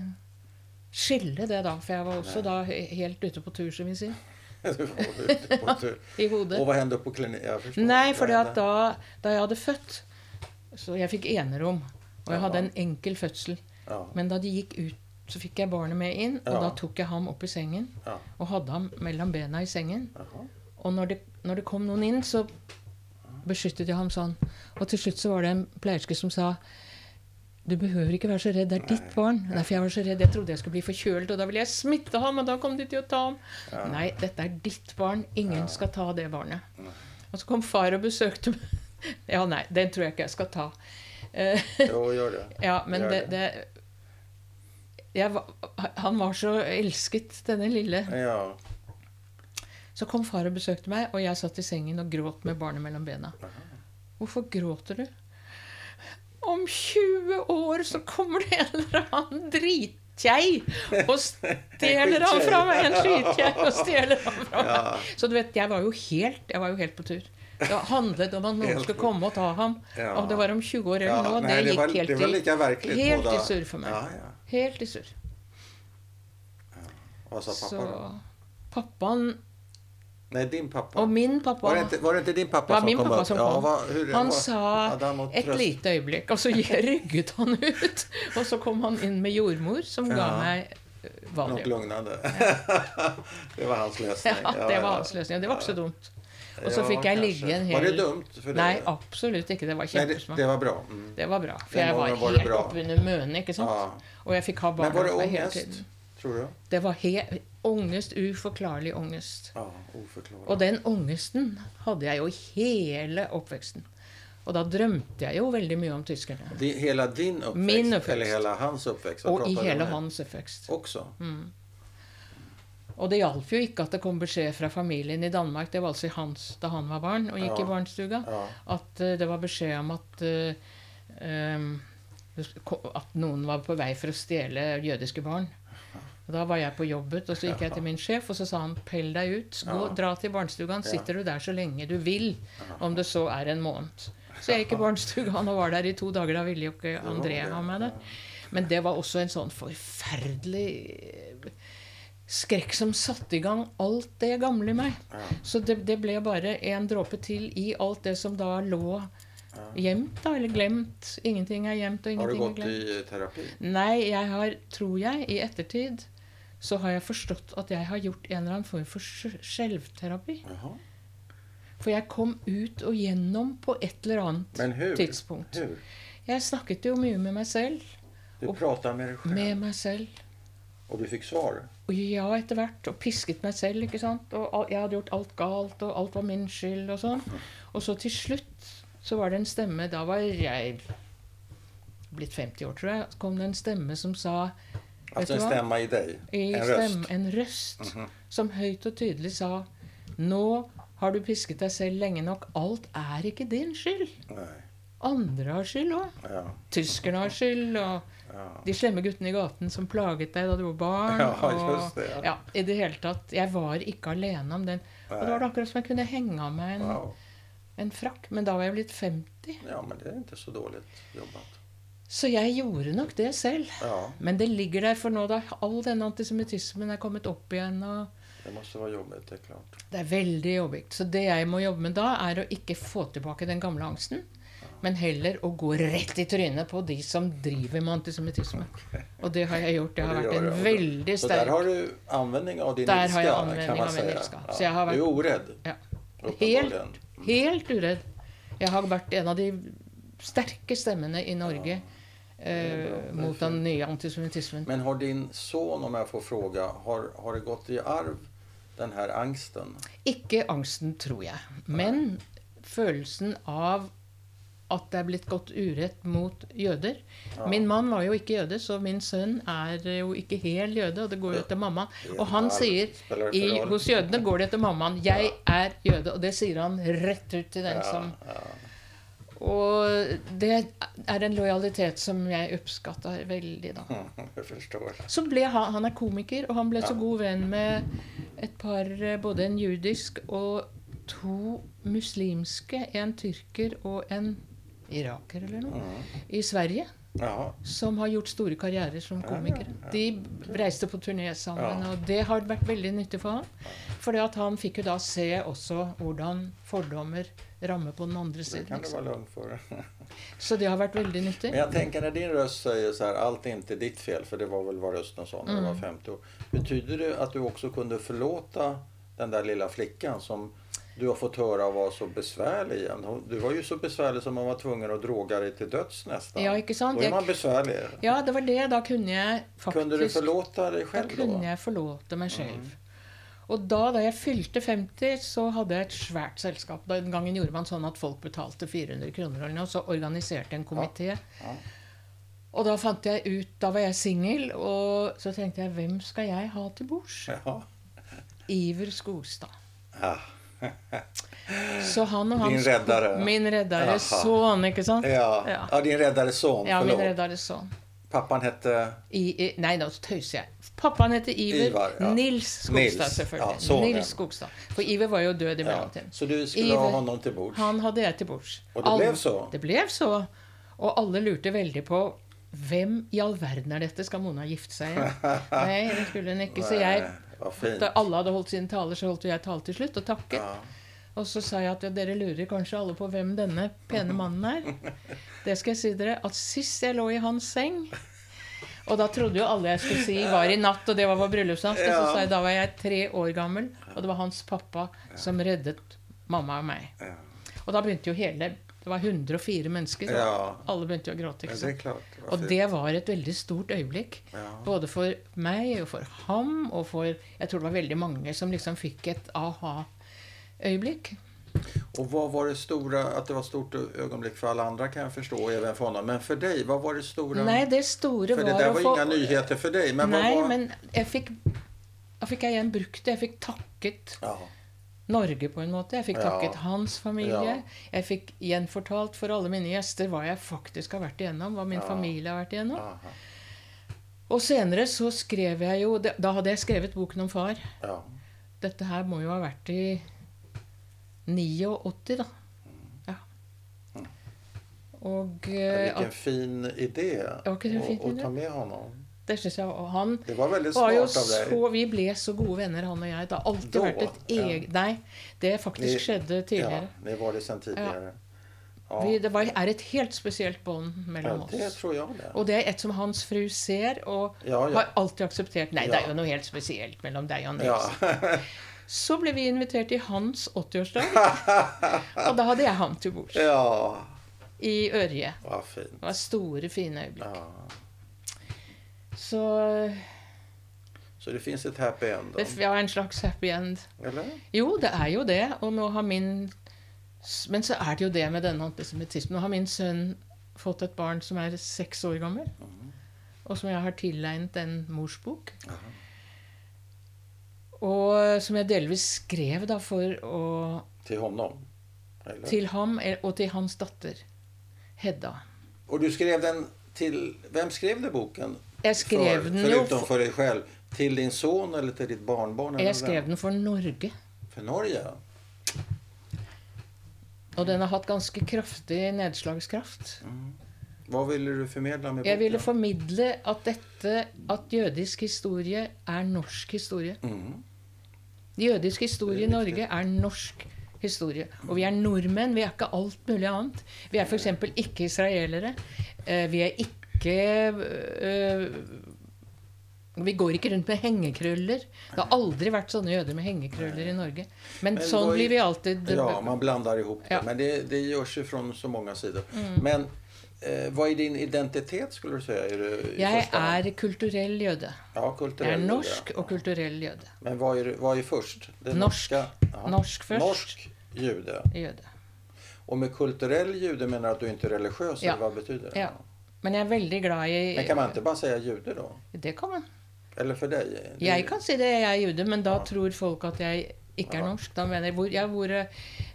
skille det da, for jeg var også da helt ute på tur, som vi sier. *laughs* *laughs* I hodet. Og hva hendte på klinikken? Nei, for da, da jeg hadde født Så jeg fikk enerom. Og jeg hadde en enkel fødsel. Men da de gikk ut, så fikk jeg barnet med inn, og da tok jeg ham opp i sengen. Og hadde ham mellom bena i sengen. Og når det, når det kom noen inn, så beskyttet jeg ham sånn. Og til slutt så var det en pleierske som sa du behøver ikke være så redd, det er ditt barn. Derfor jeg var så redd. Jeg trodde jeg skulle bli forkjølet, og da ville jeg smitte ham, og da kom de til å ta ham. Ja. Nei, dette er ditt barn. Ingen Ja. skal ta det barnet. Og så kom far og besøkte meg. *laughs* Ja, nei, den tror jeg ikke jeg skal ta. Eh, Jo, gjør det. *laughs* ja, men Gjør det, det jeg var, Han var så elsket, denne lille. Ja. Så kom far og besøkte meg, og jeg satt i sengen og gråt med barnet mellom bena. Hvorfor gråter du? Om 20 år så kommer det en eller annen dritkjei og stjeler han fra meg! En *laughs* skitkjei og stjeler han fra meg. Så du vet, jeg var jo helt, jeg var jo helt på tur. Det handlet om at noen skulle komme og ta ham. Ja. Om det var om 20 år eller Ja, noe, nej, det det, gikk var, helt det var helt i surr for meg. Ja, ja. Helt i surr. Hva sa pappa Så pappaen Nei, din pappa. og min pappa var, det ikke, var det ikke din pappa var som min kom pappa som Ja, kom. vad, hur, Han vad- sa et lite øyeblikk, og så rygget han ut. Og så kom han inn med jordmor, som ga meg valium. Nok lugnende. Ja. *laughs* det var hans løsning. Ja, det var hans løsning. Det var ikke så dumt. Og så fikk jeg ligge en hel Var det dumt? Det? Nei, absolutt ikke. Det var det, kjempesmart. det var bra. Mm. Det var bra. For jeg var var helt oppunder mønet, ikke sant? Ja. Og jeg fikk ha Men barna var det hos meg hele ångest, tiden. tror du? Det var helt ångest, uforklarlig ångest. Ja, uforklarlig. Og den ångesten hadde jeg jo hele oppveksten. Og da drømte jeg jo veldig mye om tyskerne. De, hela din oppvekst, Min oppvekst. eller hele hans oppvekst? Og i hele hans oppvekst. Också? Og det hjalp jo ikke at det kom beskjed fra familien i Danmark, det var altså hans da han var barn og gikk Ja. i barnestuga, Ja. at uh, det var beskjed om at uh, um, at noen var på vei for å stjele jødiske barn. Og Da var jeg på jobbet, og så gikk jeg til min sjef, og så sa han 'pell deg ut'. Gå, dra til barnestugaen. Sitter du der så lenge du vil, om det så er en måned. Så jeg gikk i *laughs* barnestugaen og var der i to dager. Da ville jo ikke André ha meg der. Men det var også en sånn forferdelig eh, skrekk som satte i gang alt det gamle i meg. Ja. Så det, det ble bare en dråpe til i alt det som da lå gjemt, da, eller glemt. Ingenting er gjemt, og ingenting er glemt. Har du gått i terapi? Nei, jeg har, tror jeg, i ettertid så har jeg forstått at jeg har gjort en eller annen form for skj- skjelvterapi. For jeg kom ut og gjennom på et eller annet hur? tidspunkt. Hur? Jeg snakket jo mye med meg selv. Du prata med deg selv? Med meg selv. Och du fikk svar? Og ja, etter hvert. Og pisket meg selv, ikke sant. Og jeg hadde gjort alt galt, og alt var min skyld, og sånn. Og så til slutt så var det en stemme Da var jeg blitt 50 år, tror jeg. Så kom det en stemme som sa Altså en stemme i deg? en røst? Stemme, en røst Mhm. som høyt og tydelig sa Nå har du pisket deg selv lenge nok. Alt er ikke din skyld. Nei. Andre har skyld òg. Ja. Tyskerne har skyld, og. De slemme guttene i gaten som plaget deg da du var barn. *laughs* Ja, og, just det, ja. I det hele tatt. Jeg var ikke alene om den. Og da var det akkurat som jeg kunne henge av meg en, Wow. en frakk. Men da var jeg blitt 50. Ja, men det er ikke så dårlig jobbet. Så jeg gjorde nok det selv. Ja, Men det ligger der for nå da all denne antisemittismen er kommet opp igjen. og det måtte være jobbigt, det er klart. Det er veldig jobbigt. Så det jeg må jobbe med da, er å ikke få tilbake den gamle angsten. Men heller å gå rett i trynet på de som driver med antisemittisme. Og det har jeg gjort. Det har vært en veldig sterk Så der har du anvending av din Där ilska, har jag kan man. Ja. Så jeg har Du er uredd. ja. Helt, helt uredd. Jeg har vært en av de sterke stemmene i Norge eh, mot den nye antisemittismen. Men har din son, om jeg får fråga, har, har det gått i arv, den her angsten? Ikke angsten, tror jeg. Men følelsen av at det er blitt gått urett mot jøder. Min mann var jo ikke jøde, så min sønn er jo ikke hel jøde, og det går jo etter mammaen. Og han sier i, hos jødene går det etter mammaen. 'Jeg er jøde', og det sier han rett ut til den som. Og det er en lojalitet som jeg oppskatter veldig, da. *laughs* Så ble han, han er komiker, og han ble så god venn med et par, eh, både en judisk og to muslimske, en tyrker og en iraker eller noe, Mm. i Sverige. Ja. Som har gjort store karrierer som komikere. De reiste på turné sammen, Ja. og det har vært veldig nyttig for ham. For han fikk jo da se også hvordan fordommer rammer på den andre Det siden. kan du lugn för. *laughs* Så det har vært veldig nyttig. Men jeg tenker når din røst sier så her, alt er ikke ditt fel, for det var vel hva røsten sa när du Mm. var 50 år. Betyder det at du også kunde forlate den der lilla flikken som du har fått höra var så besvärlig igen? Du var ju så besvärlig som man var tvungen att droga dig till döds nästan. Ja, ikke sant? Då är man besvärlig. Ja, det var det. Da kunne jeg faktisk Kunde du förlåta dig Da själv kunne då? jeg forlåte meg selv. Og da, da jeg fylte 50, så hadde jeg et svært selskap. Den gangen gjorde man sånn at folk betalte 400 kroner eller noe, så organiserte en komité. Ja. Og da fant jeg ut Da var jeg singel, og så tenkte jeg hvem skal jeg ha til bords? Ja. Iver Skogstad. Ja. *laughs* Så han og Din reddare. Min reddare son, ikke sant? Ja. Ja. ja, din reddare son. Ja, min reddare son. Pappan hette... I, nei, nå tøyser jeg. Pappaen heter Iver. Ivar, ja. Nils Skogstad, selvfølgelig. ja. Nils Skogstad. For Iver var jo død i Ja. mellomtiden. Så du skulle ha Iver- honom till bords? Han hadde jeg til bords. Og det ble blev så? Det ble så. Og alle lurte veldig på hvem i all verden er dette? Skal Mona gifte seg igjen? *laughs* Nei, det skulle hun ikke. Så jeg. Da alle hadde holdt sine taler, så holdt jeg tale til slutt og takket. Ja. Og så sa jeg at ja, dere lurer kanskje alle på hvem denne pene mannen er. Det skal jeg si dere, at sist jeg lå i hans seng Og da trodde jo alle jeg skulle si var i natt, og det var vår bryllupsnatt. Og så sa jeg da var jeg tre år gammel, og det var hans pappa som reddet mamma og meg. Ja. Og da begynte jo hele Det var 104 mennesker, Ja. alle begynte å gråte. Ja, det klart. det Og det var et veldig stort øyeblikk. Ja. Både for meg og for ham, og for Jeg tror det var veldig mange som liksom fikk et aha-øyeblikk. Og hva var det store, At det var stort øyeblikk for alle andre, kan jeg forstå. Even for honom. Men for deg, hva var det store? Nei, det store for var det der å var få inga nyheter for deg. Men Nei, var... men jeg fikk Da fikk jeg igjen brukt det. Jeg fikk takket Ja. Norge på en måte. Jeg fikk Ja. takket hans familie. Ja. Jeg fikk gjenfortalt for alle mine gjester hva jeg faktisk har vært igjennom. Hva min Ja. familie har vært igjennom. Aha. Og senere så skrev jeg jo Da hadde jeg skrevet boken om far. Ja. Dette her må jo ha vært i 89, da. Ja. Og Hvilken Vilken at, fin idé å, fin idé. ta med honom. Det syns jeg Og han Det var väldigt var jo så Vi ble så gode venner, han og jeg. Det har alltid Da, vært et ja. eget Nei, det faktisk vi, skjedde Ja, tidligere. var det tidigare. Ja, Vi, det var, er et helt spesielt bånd ja. mellom det oss. tror jeg det. Og det er et som hans fru ser, og Ja, ja. har alltid akseptert. Nei, det er jo noe helt spesielt mellom deg og Nils. Ja. *laughs* Så ble vi invitert til hans 80-årsdag, *laughs* og da hadde jeg ham til bords. ja, I Ørje. Det var store, fine øyeblikk. Ja. Så Så det fins et happy end det var en slags happy end. Eller? Jo, det er jo det. Og nå har min Men så er det jo det med denne antisemittismen. Nå har min sønn fått et barn som er seks år gammel. Og som jeg har tilegnet en morsbok. Og som jeg delvis skrev da for å Till honom? Eller? Til ham eh, og til hans datter Hedda. Og du skrev den til Hvem skrev du boken? Jeg skrev for, den jo Foruten for, deg selv. Til Till din son eller til ditt barnbarn? Jeg skrev den for Norge. For Norge? Og den har hatt ganske kraftig nedslagskraft. Hva ville du formidle med Jeg ville formidle at dette At jødisk historie er norsk historie. Mm. Jødisk historie i Norge er norsk historie. Og vi er nordmenn. Vi er ikke alt mulig annet. Vi er f.eks. ikke israelere. Eh, vi er ikke øh, Vi går ikke rundt med hengekrøller. Det har aldri vært sånne jøder med hengekrøller i Norge. Men, Men sånn blir vi alltid Ja, man blandar ihop det. Ja. Men det, det gjøres jo fra så mange sider. Mm. Men eh, hva er din identitet skulle du si? Er du Jeg er kulturell jøde. ja, Jeg er norsk ja. og kulturell jøde. Men hva er, hva er først? Det Norsk. Norske, ja. Norsk først. Norsk jude. jøde. Og med kulturell jude mener du at du ikke er religiøs? Ja. Vad betyder det? Ja. Men jeg er veldig glad i Men kan man inte bara säga jude då? Det kan man. Eller för dig? Det- Jeg kan si det, jeg er jude, men da Ja. tror folk at jeg ikke er norsk. Da mener jeg, hvor, jeg hvor, eh,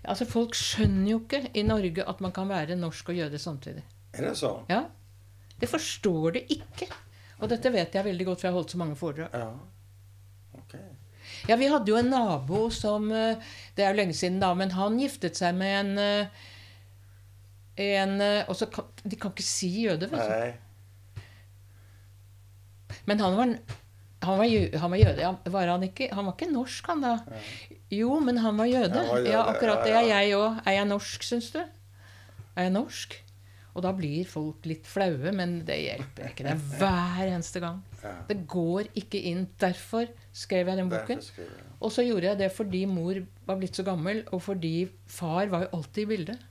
altså Folk skjønner jo ikke i Norge at man kan være norsk og jøde samtidig. Er det så? Ja, Det forstår de ikke. Og dette vet jeg veldig godt, for jeg har holdt så mange foredrag. Ja. Okay. Ja, Vi hadde jo en nabo som eh, Det er jo lenge siden, da, men han giftet seg med en eh, en eh, og så kan, De kan ikke si jøde, vet du. Men han var, han var, han var jøde. Var han ikke? Han var ikke norsk, han da? Jo, men han var jøde. Han var jøde, Ja, akkurat det er jeg òg. Er jeg norsk, syns du? Er jeg norsk? Og da blir folk litt flaue, men det hjelper ikke. Det er *laughs* hver eneste gang. Det går ikke inn. Derfor skrev jeg den boken. Og så gjorde jeg det fordi mor var blitt så gammel, og fordi far var jo alltid i bildet.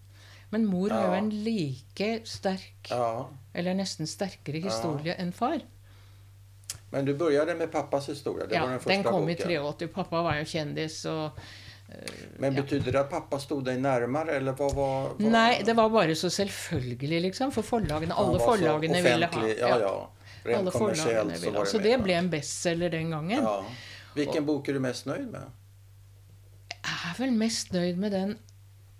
Men mor har jo en like sterk, Ja. eller nesten sterkere historie enn far. Men du begynte med pappas historie? Det Ja, var den den kom i boken. 83. Pappa var jo kjendis, og Men betydde det at pappa stod deg nærmere, eller hva var... Nei, det var bare så selvfølgelig, liksom. For forlagene, alle forlagene ville ha Ja, ja. Rent Alle kommersielt så var det Så det ble en bestselger den gangen. Ja. Hvilken bok er du mest nøyd med? Jeg er vel mest nøyd med den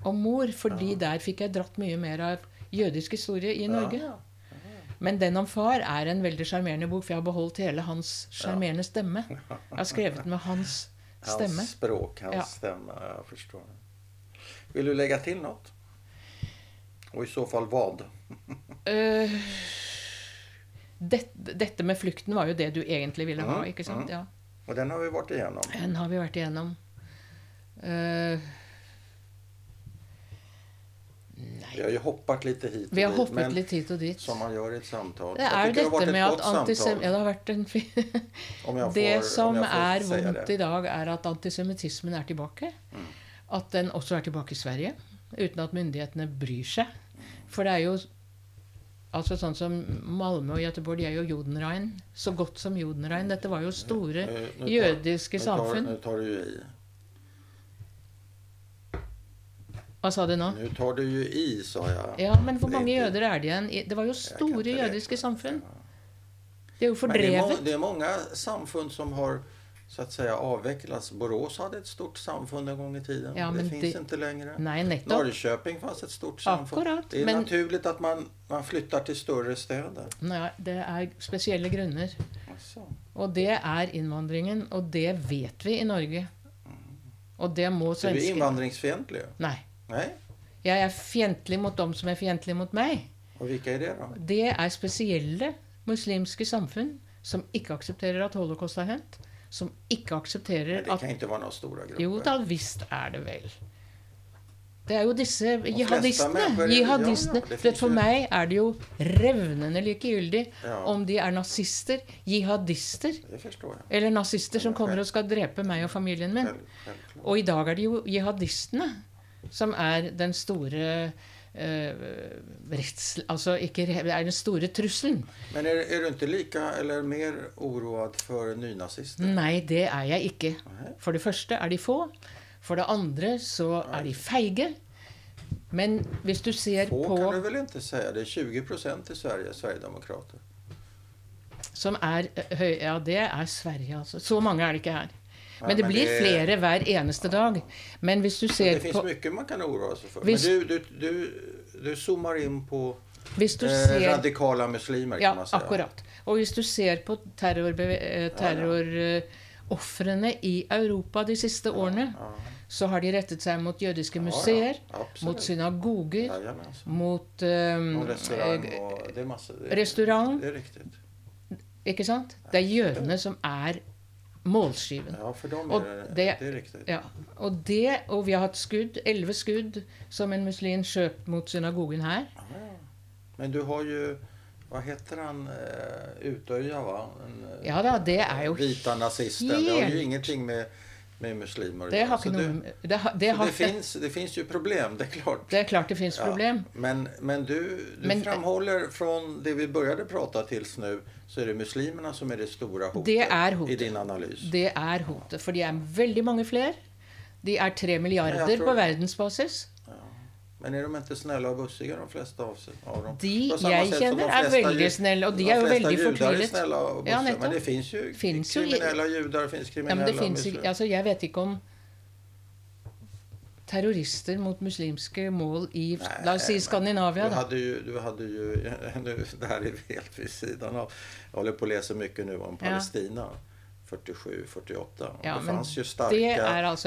om mor, fordi der fikk jeg dratt mye mer av jødisk historie i Norge. Men den om far er en veldig sjarmerende bok, for jeg har beholdt hele hans sjarmerende stemme. Jeg har skrevet med hans *laughs* stemme. Hans språk, hans Ja. stemme. Jeg forstår. Vil du legge til noe? Og i så fall hva? uh, *laughs* det, dette med flukten var jo det du egentlig ville ha, Mhm, ikke sant? mhm. Ja. Og den har vi vært igjennom. Den har vi vært igjennom. Øh, nei Vi har ju hoppat lite hit och Vi har dit, hoppet men litt hit og dit. som man gör i ett samtal. Det er det dette med at antisem... Ja, det har vært en fin *laughs* om jag får, Det som er vondt det. i dag, er at antisemittismen er tilbake. At den også er tilbake i Sverige. Uten at myndighetene bryr seg. For det er jo Altså sånn som Malmö og Göteborg, de er jo Jodenrein. Så godt som Jodenrein. Dette var jo store Nu- nu tar- jødiske tar, samfunn. nu tar du i. Hva sa du nå? Nå tar du jo i, sa jeg. Ja, men hvor mange jøder er det igjen? Det var jo store jødiske samfunn. Det er jo fordrevet. det er, mange samfunn som har så att säga avvecklats. Borås hadde et stort samfunn en gang i tiden. Ja, det men finns det- ikke lenger. Nei. Norrköping fanns et stort samfunn. Akkurat, Det er men- naturlig at man, man flytter til større steder. Nei, det er spesielle grunner. Alltså. Og det er innvandringen, og det vet vi i Norge. Og det må Så du er svensker invandringsfientlig? Nei. Jeg er fiendtlig mot dem som er fiendtlige mot meg. Og hvilke er det da? Det er spesielle muslimske samfunn som ikke aksepterer at holocaust har hendt. Som ikke Men at det at ikke være noen store grupper. Jo da, visst er det vel. Det er jo disse jihadistene. jihadistene. ja, ja, for meg er det jo revnende likegyldig Ja. om de er nazister, jihadister eller nazister som kommer og skal drepe meg og familien min. Og i dag er det jo jihadistene som er den store eh, retts... Altså ikke det er den store trusselen. Men er, er, du ikke like eller mer oroad for nynazister? Nei, det er jeg ikke. For det første er de få. For det andre så er de feige. Men hvis du ser Få på kan du vel ikke si. Det er 20 procent i Sverige, Sverigedemokrater. Som er eh, høy... Ja, det er Sverige, altså. Så mange er det ikke her. Men det blir flere hver eneste dag. Men hvis du ser på Det fins mye man kan oroa seg for. Hvis, Men du, du, du, du zoomer inn på Hvis du eh, radikale muslimer kan Ja, man Ja, akkurat. Og hvis du ser på terrorofrene i Europa de siste årene, Ja, så har de rettet seg mot jødiske ja, museer, mot synagoger, ja, mot um, restaurant, eh, det. Det. Det är. Ikke sant? Det er jødene som er målskiven. Ja, for dem er det, det- det är riktigt. Ja, og, det, og vi har hatt skudd, elleve skudd, som en muslim skjøt mot synagogen her. Ja. Men du har jo Hva heter han, Utøya, Utöja va? Eh, Ja da, det er jo Vita nazisten. Det har jo ingenting med, med muslimer Det har ikke noe med- det, har- det, det, finns, det finns ju problem, det er klart. det er klart det fins Ja, problem. Men, men du, du Men- framhåller från det vi begynte å prate til nå, så er det muslimene som er det store hotet, Det er i din analys. Det er hotet. For de er veldig mange flere. De er tre milliarder på verdensbasis. Ja. Men er de ikke snille og bussige, de fleste av, av dem? De jeg kjenner, de er veldig snille, og de er jo veldig fortvilet. och Ja, men det fins jo Finns kriminelle i- kriminella kriminelle Ja, finnes. Altså, jeg vet ikke om terrorister mot muslimske mål i Nei, La oss si Skandinavia, Skandinavia, Du da. jo, du hadde jo *laughs* nu, det her er helt ved siden av. Jeg holder på å lese mye nå om Ja. Palestina. 47, 48. Ja, det men jo sterke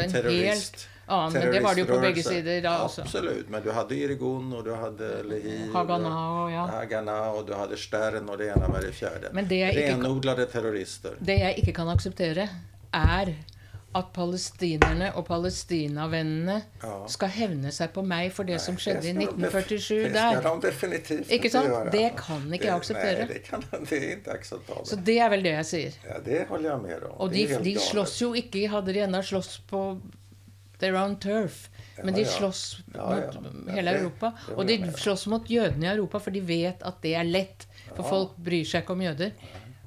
starka annen Men det var det jo på begge sider da også. Absolut, men du hade Irgun og du hade Lehi. Haganah og ja. Haganah och du hade Stern och det ena med det fjärde. Men det jag terrorister. Det jeg ikke kan akseptere, er at palestinerne og palestinavennene Ja. skal hevne seg på meg for det som skjedde i Det ska de def- 1947 Det ska der. de Ikke sant? Det kan ikke jeg akseptere. Nei, det, kan, det er ikke akseptabelt. Så det er vel det jeg sier. Ja, det holder jeg med om. Og de, de slåss jo ikke Hadde de ennå slåss på their own turf. Men de slåss mot hele Europa. det Og de slåss mot jødene i Europa, for de vet at det er lett. For folk bryr seg ikke om jøder.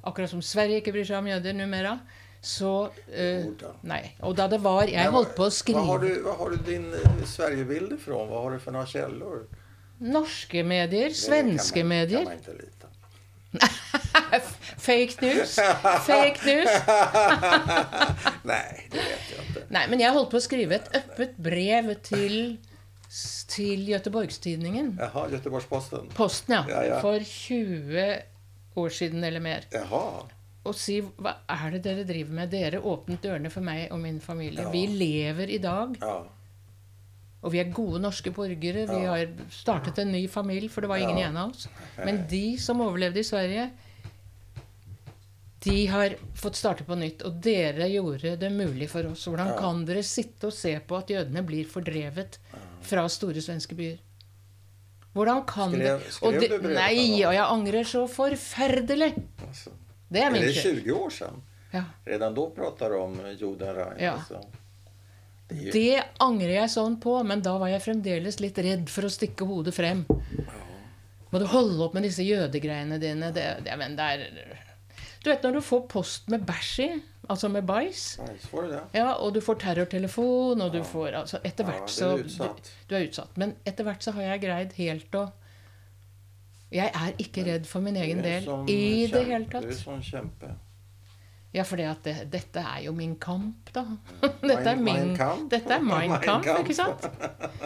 Akkurat som Sverige ikke bryr seg om jøder numera. Så uh, Nei. Og da det var Jeg holdt på å Var har skrive du, hva har du din eh, Sverigebild ifrån? hva har du for noen kjeller? norske medier, svenske kan man, medier. kan man ikke lita. *laughs* Fake news. Fake news. *laughs* nei, det vet jeg inte. Nei, men jeg holdt på å skrive et øppet brev til, til Göteborgstidningen. Jaha, Göteborgsposten. Posten, ja. Ja, ja. For 20 år siden eller mer. Jaha. Og si hva er det dere driver med? Dere åpnet dørene for meg og min familie. Ja. Vi lever i dag, Ja. og vi er gode norske borgere. Vi har startet en ny familie, for det var ingen igjen av oss. Men de som overlevde i Sverige, de har fått starte på nytt. Og dere gjorde det mulig for oss. Hvordan Ja. kan dere sitte og se på at jødene blir fordrevet fra store svenske byer? Hvordan kan Skrev- skrev det, du brevet Nei, og jeg angrer så forferdelig! Altså, Det er min skyld. det er 20 år siden. Ja. Redan da prater du om Joden Rein. Ja. Altså. Det Det angrer jeg sånn på, men da var jeg fremdeles litt redd for å stikke hodet frem. Må du holde opp med disse jødegreiene dine? Det, det, men det er Du vet når du får post med bæsj i, altså med bæsj, ja, og du får terrortelefon, og du får altså Etter hvert så. Du, du er utsatt. Men etter hvert så har jeg greid helt å Jeg er ikke redd for min egen del i det hele hele Du er sånn kjempe. Ja, for det, dette er jo min kamp, da. Dette er *laughs* min, dette er min kamp, ikke sant?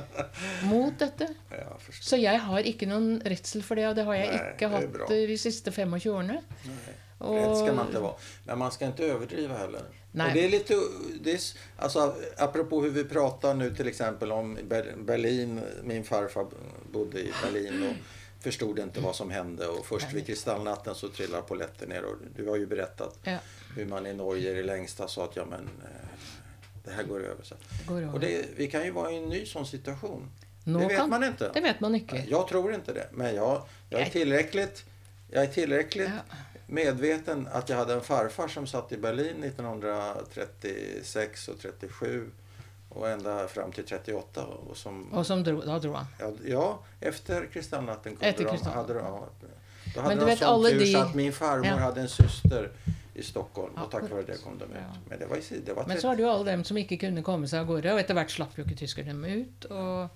*laughs* Mot dette. Ja. Så jeg har ikke noen redsel for det, og det har jeg Nei, ikke hatt de siste 25 årene. Rädd ska man inte vara. Men man ska inte överdriva heller. Nej. Och det är lite, det är, alltså, apropå hur vi pratar nu till exempel om Berlin. Min farfar bodde i Berlin och förstod inte vad som hände. Och först vid kristallnatten så trillade polletten ner. Och du har ju berättat Ja, hur man i Norge i det längsta sa att ja men eh, det här går över. Så. går Och det, vi kan ju vara i en ny sån situation. Nå det vet kan- man inte. Det vet man ikke. Jag tror inte det. Men jag, jag är tillräckligt, jag är tillräckligt Ja. Medveten att jag hade en farfar som satt i Berlin 1936 och 37 och ända fram till 38. Och som, Og som dro, då drog han. ja, ja, efter kristallnatten kunde Efter de, hade de, ja, då hade Men du de vet, sån tur de- så att min farmor Ja. hade en syster i Stockholm och tack vare det kom de ut. Ja. Men det var, det var Men så har du alle dem som ikke kunne komme seg av gårde, og etter hvert slapp jo ikke tyskerne dem ut. Og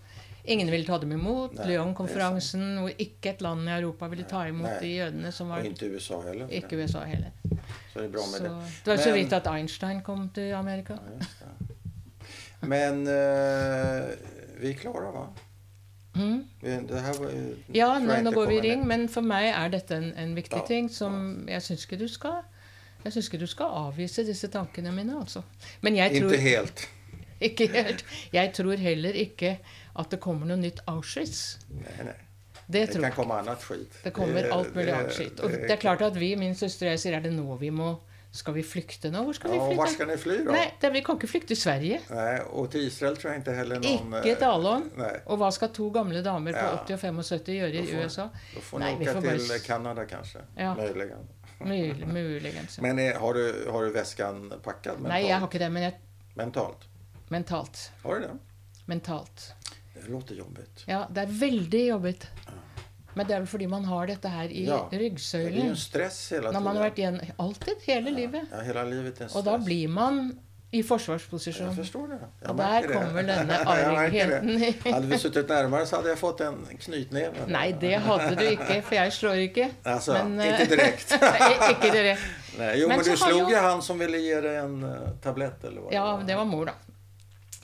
ingen ville ta dem imot. Lyon-konferansen, hvor ikke et land i Europa ville ta imot Nei. de jødene som var Og ikke USA heller. Ikke USA heller. Så det er bra med Så det. det var så vidt at Einstein kom til Amerika. Ja. Men uh, vi klarer klara va? Mm. Det her var, Ja, nå, nå går vi i ring, men for meg er dette en, en viktig Ja, ting som jeg syns ikke du skal jeg syns ikke du skal avvise disse tankene mine, altså. Men jeg tror Inte helt. *laughs* ikke helt Jeg tror heller ikke at det kommer noe nytt Auschwitz. Nei, nei. Det Det kan komme annet annat skit. Det kommer alt mulig annet skitt. Og det er klart at vi, min søster og jeg, sier er det nå vi må Skal vi flykte nå? Hvor skal vi Ja, flykte? var ska ni fly da? Nei, det, vi kan ikke flykte til Sverige. Nei, Og til Israel tror jeg ikke heller noen Ikke eh, tale om. Nej, Og hva skal to gamle damer på Ja. 80 og 75 gjøre i USA? Da får Nej, ni får till bara- Kanada kanskje. Ja. Muligens. Mul, *laughs* muligens. Men är, har, du, har du vesken pakket mentalt? Nei, jeg har ikke det, men jeg, Mentalt? mentalt. Har du det? Mentalt. Låter jobbigt. Ja, det er veldig jobbigt. Men det er vel fordi man har dette her i Ja. Det blir jo stress en stress hela Når man har tiden. vært igjen alltid, hele livet. Ja, hele livet er stress. Og da blir man i forsvarsposisjon. Jeg forstår det. Jeg Og der kommer denne *laughs* argheten i Hade vi sittet nærmere, så hadde jeg fått en knytneve. Nei, det hadde du ikke, for jeg slår ikke. Altså, Men, ikke direkte. *laughs* ikke direkte. *laughs* Jo, Men men, du slo jo- han som ville gi deg en uh, tablett eller hva? Ja, det var mor, da.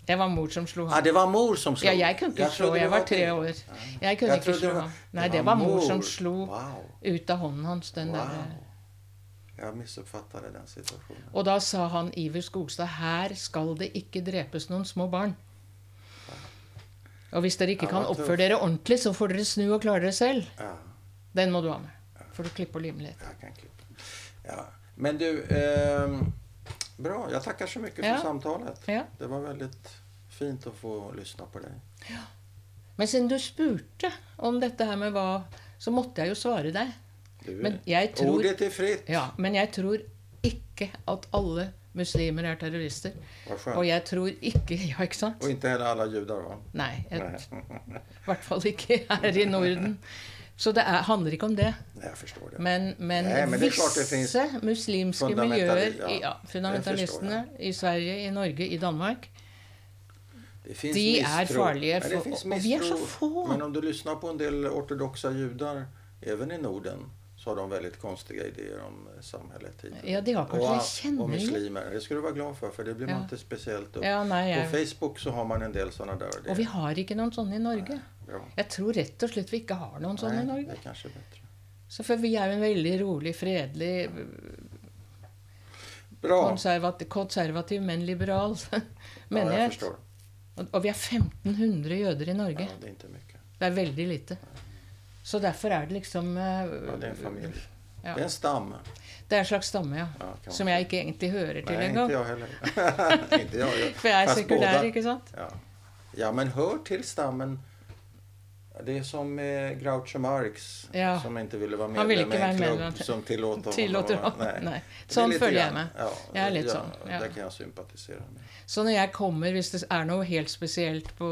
Det var mor som slo ham. Ja, det var mor som slo. Ja, jeg kunne ikke slå. Jeg var tre år. Jeg kunne ikke slå ham. Nei, det var mor som slo Wow. ut av hånden hans. den wow. der. Jag missuppfattade den situasjonen. Og da sa han Iver Skogstad her skal det ikke drepes noen små barn. Og hvis dere ikke kan oppføre dere ordentlig, så får dere snu og klare dere selv. Ja, Den må du ha med. For å klippe og lime litt. jag kan klippa. Ja. Men du, ehm, bra. Jag tackar så mycket Ja. för samtalet. Ja. Det var väldigt fint att få lyssna på dig. Men siden du spurte om dette her med hva Så måtte jeg jo svare deg. Du, Men jeg tror Ordet är fritt. Ja, men jeg tror ikke at alle muslimer er terrorister. Og jeg tror ikke *laughs* Ja, ikke sant? Och inte heller alla judar va? Nei. Nej. *laughs* I hvert fall ikke her i Norden. *laughs* Så det er, handler ikke om det. Jeg forstår det. Men, men, Nei, men det visse muslimske miljøer, ja, ja, fundamentalistene i Sverige, i Norge, i Danmark Det De mistro. er farlige. For, det og vi er så få. Men om du hører på en del ortodokse jøder, även i Norden, så har de veldig konstige ideer om samfunnet. Ja, de har kanskje och, kjenner. og muslimer. Det skulle du være glad for, for det blir man Ja. ikke spesielt opp. Ja, nei, På Facebook så har man en del sånne der. Og vi har ikke noen sånne i Norge. Bra. Jeg tror rett og slett vi ikke har noen sånne i Norge. det er kanskje bedre. Så for vi er jo en veldig rolig, fredelig, Bra. konservativ, konservativ men liberal *laughs* Ja, jag menighet. förstår. Og, og vi er 1500 jøder i Norge. Ja, det er ikke mye. Det er veldig lite. Så derfor er det liksom eh, Ja, det er en familie. Ja. Det er en stamme. Det er en slags stamme, ja. Ja, Som jeg ikke egentlig hører til engang. *laughs* Ikke jeg *laughs* heller. inte jag. jag. For jeg er sekulær, ikke sant? Ja. ja, men hør til stammen. Det är som med Groucho Marx Ja. som inte ville vara medlem ville i en klubb medlem. som tillåter Tillåter honom. Nei. Det Sånn følger jeg med. Ja, Jeg er litt ja, sånn, ja. Det kan jeg sympatisere med. Så når jeg kommer, hvis det er noe helt spesielt på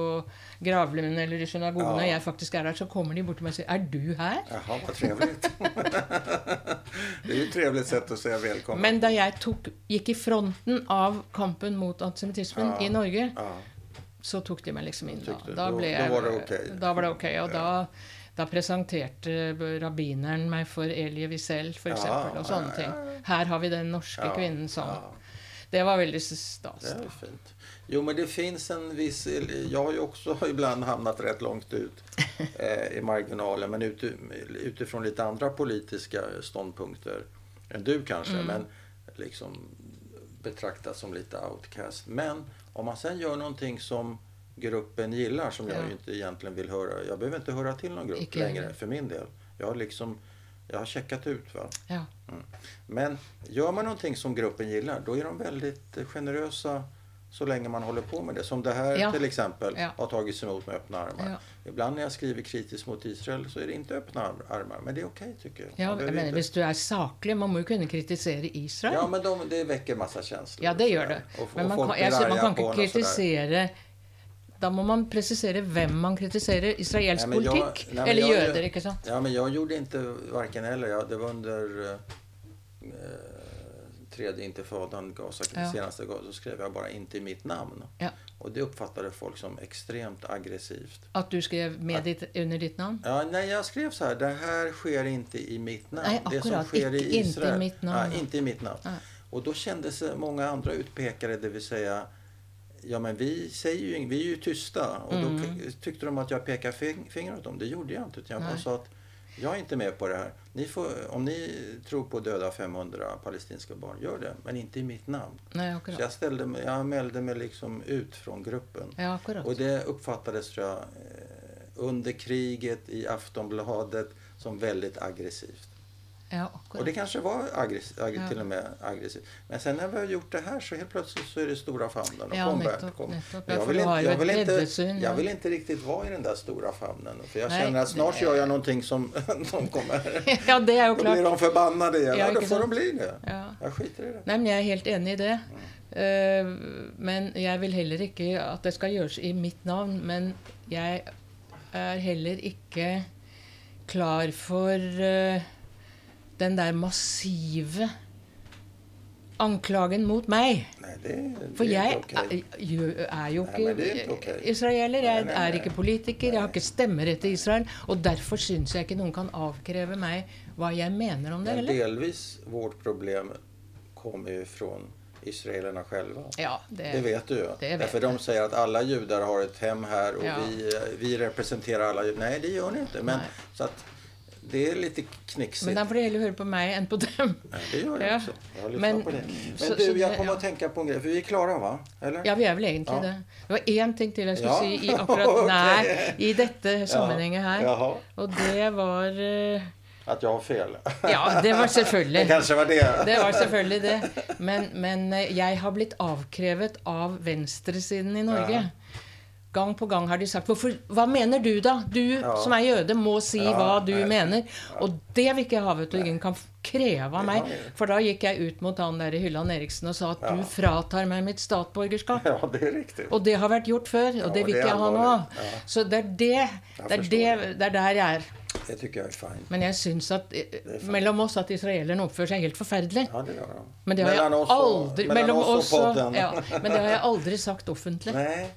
gravlunden eller i synagogen, Ja. jeg faktisk er der, så kommer de bort til meg og sier 'Er du her?' Jaha, vad trivelig. *laughs* det er jo et trivelig sett å si velkommen. Men da jeg tok, gikk i fronten av kampen mot antisemittismen i Norge, Ja, så tok de meg liksom inn. Da, da, då- ble då jeg, var det ok. Da var det ok. Og da, da presenterte rabbineren meg for Elie Wiesel, for Ja, og sånne ja, ja, ting. Her har vi den norske ja, kvinnen ja. Det var veldig stas. Det är fint. Jo, men det fins en viss... Jeg har jo også *laughs* ibland hamnat rett langt ut *laughs* eh, i marginalen, men ut, utifrån litt andre politiske ståndpunkter enn du kanskje. Mm. men liksom betraktet som litt outcast. Men om man sen gör någonting som gruppen gillar, som jag Ja. ju inte egentligen vill höra. Jag behöver inte höra till någon grupp Icke längre för min del. Jag har liksom... Jag har checkat ut. Va? Ja. Men gör man någonting som gruppen gillar, då är de väldigt eh, generösa så länge man håller på med det. Som det här Ja. till exempel Ja. har tagits emot med öppna armar. Ja. Ibland när jeg skriver kritisk mot Israel så er det ikke öppna arm- armar, men det er ok, tycker jag. Ja, men jeg inte- Hvis du er saklig Man må jo kunne kritisere Israel. Ja, men de, det väcker massa känslor. Ja, det gjør det. Och, Men man kan, jeg, man kan sådär. kritisere Da må man presisere hvem man kritiserer. Israelsk nei, jeg, politikk. nei, eller jeg, jøder, ikke sant? Ja, men jeg gjorde ikke varken eller. Ja, det var under eh, tredje intifadan, Gaza, Ja. senaste Gaza, så skrev jag bara inte i mitt namn. Ja. Och det uppfattade folk som extremt aggressivt. At du skrev med ditt, under ditt navn? Ja, nej, jag skrev så här, det här sker inte i mitt namn. Nej, det som akkurat, sker i inte i mitt namn. Ja, inte i mitt namn. Ja. Och då kände sig många andra utpekade, det vill säga Ja men vi säger ju vi är ju tysta och Mm. då tyckte de att jag pekade fingret åt dem. Det gjorde jag inte. Utan jag bara sa att jag är inte med på det här. Ni får, om ni tror på att döda 500 palestinska barn, gör det. Men inte i mitt namn. Så akkurat. jag, ställde mig, jag mälde mig liksom ut från gruppen. Ja, akkurat. Och det uppfattades tror jag eh, under kriget i Aftonbladet som väldigt aggressivt. Ja, Och det kanske var aggress ag Ja. till och med aggressivt. Men sen när vi har gjort det här så helt plötsligt så är det stora famnen. Och Ja, nettopp, kom. nettopp. Jeg vil Jag vill, inte, jag, vill inte, jag vill inte riktigt vara i den där stora famnen. För jag Nej, känner att snart gjør gör jag någonting som *laughs* de kommer... *laughs* Ja, det er jo klart. Då blir de förbannade igen. Ja, Ja, ikke får de bli det. Ja. Jeg skiter i det. Nei, men Jeg er helt enig i det. Uh, men jeg vil heller ikke at det skal gjøres i mitt navn. Men jeg er heller ikke klar for eh, den der massive anklagen mot meg. Nei, det, det For jeg er, jo- er jo ikke er israeler. Jeg Nei, nei, er ikke politiker. Jeg har ikke stemmerett i Israel. Og derfor syns jeg ikke noen kan avkreve meg hva jeg mener om det. Men delvis vårt problem kommer jo fra israelerna själva. Ja, det, Det vet du ju. Derfor Därför de sier at alle judar har ett hem her og Ja. vi, vi representerer alle judar. Nej, det gjør ni ikke. Men, så att det er litt knixigt. Men da får de heller høre på meg enn på dem. Ja, det gjør jeg også. Jeg Men- på det. Men så- du, jeg kommer ja. å tenke på en greie, for vi er klare, va? Eller? Ja, vi er vel egentlig Ja. det. Det var én ting til jeg skulle Ja. si i akkurat *laughs* okay. nær, i dette sammenhenget her. Jaha. Og det var uh, at jeg har fel. Ja, det var *laughs* Det selvfølgelig. kanske var det. Det var selvfølgelig det. Men, men eh, jeg har blitt avkrevet av venstresiden i Norge. Ja. Gang på gang har de sagt Hvorfor, Hva mener du, da? Du Ja. som er jøde, må si Ja, hva du nei. mener. Og det vil ikke jeg ha, vet du. Ingen kan kreve av meg. For da gikk jeg ut mot han der Hylland Eriksen og sa at Ja. du fratar meg mitt statsborgerskap. Ja, det er riktig. Og det har vært gjort før, og det vil ikke jeg ha nå. Så det er det, det, er det, det er der jeg er. Det tykker jeg er fint. Men jeg syns at eh, mellom oss at israelerne oppfører seg helt forferdelig. Ja, det gör de. Men det har jeg aldri mellom oss og, ja, Men det har jeg aldri sagt offentlig. *laughs* Nej.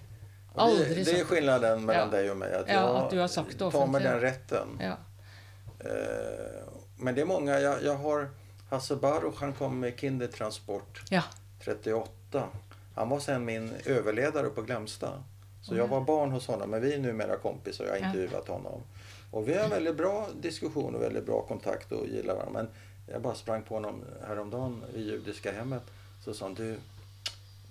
Och Aldrig det, det är skillnaden mellan Ja. dig och mig. Att Ja, jag att du har sagt det tar mig den rätten. Ja. Uh, Men det är många. Jag, jag har Hasse Baruch, han kom med Kindertransport ja. 38. Han var sen min överledare på Glämsta. Så jag var barn hos honom, men vi är numera kompisar og jag har intervjuat honom. Och vi har en väldigt bra diskussion och väldigt bra kontakt och gillar varandra. Men jag bara sprang på honom häromdagen i judiska hemmet. Så sa han, du,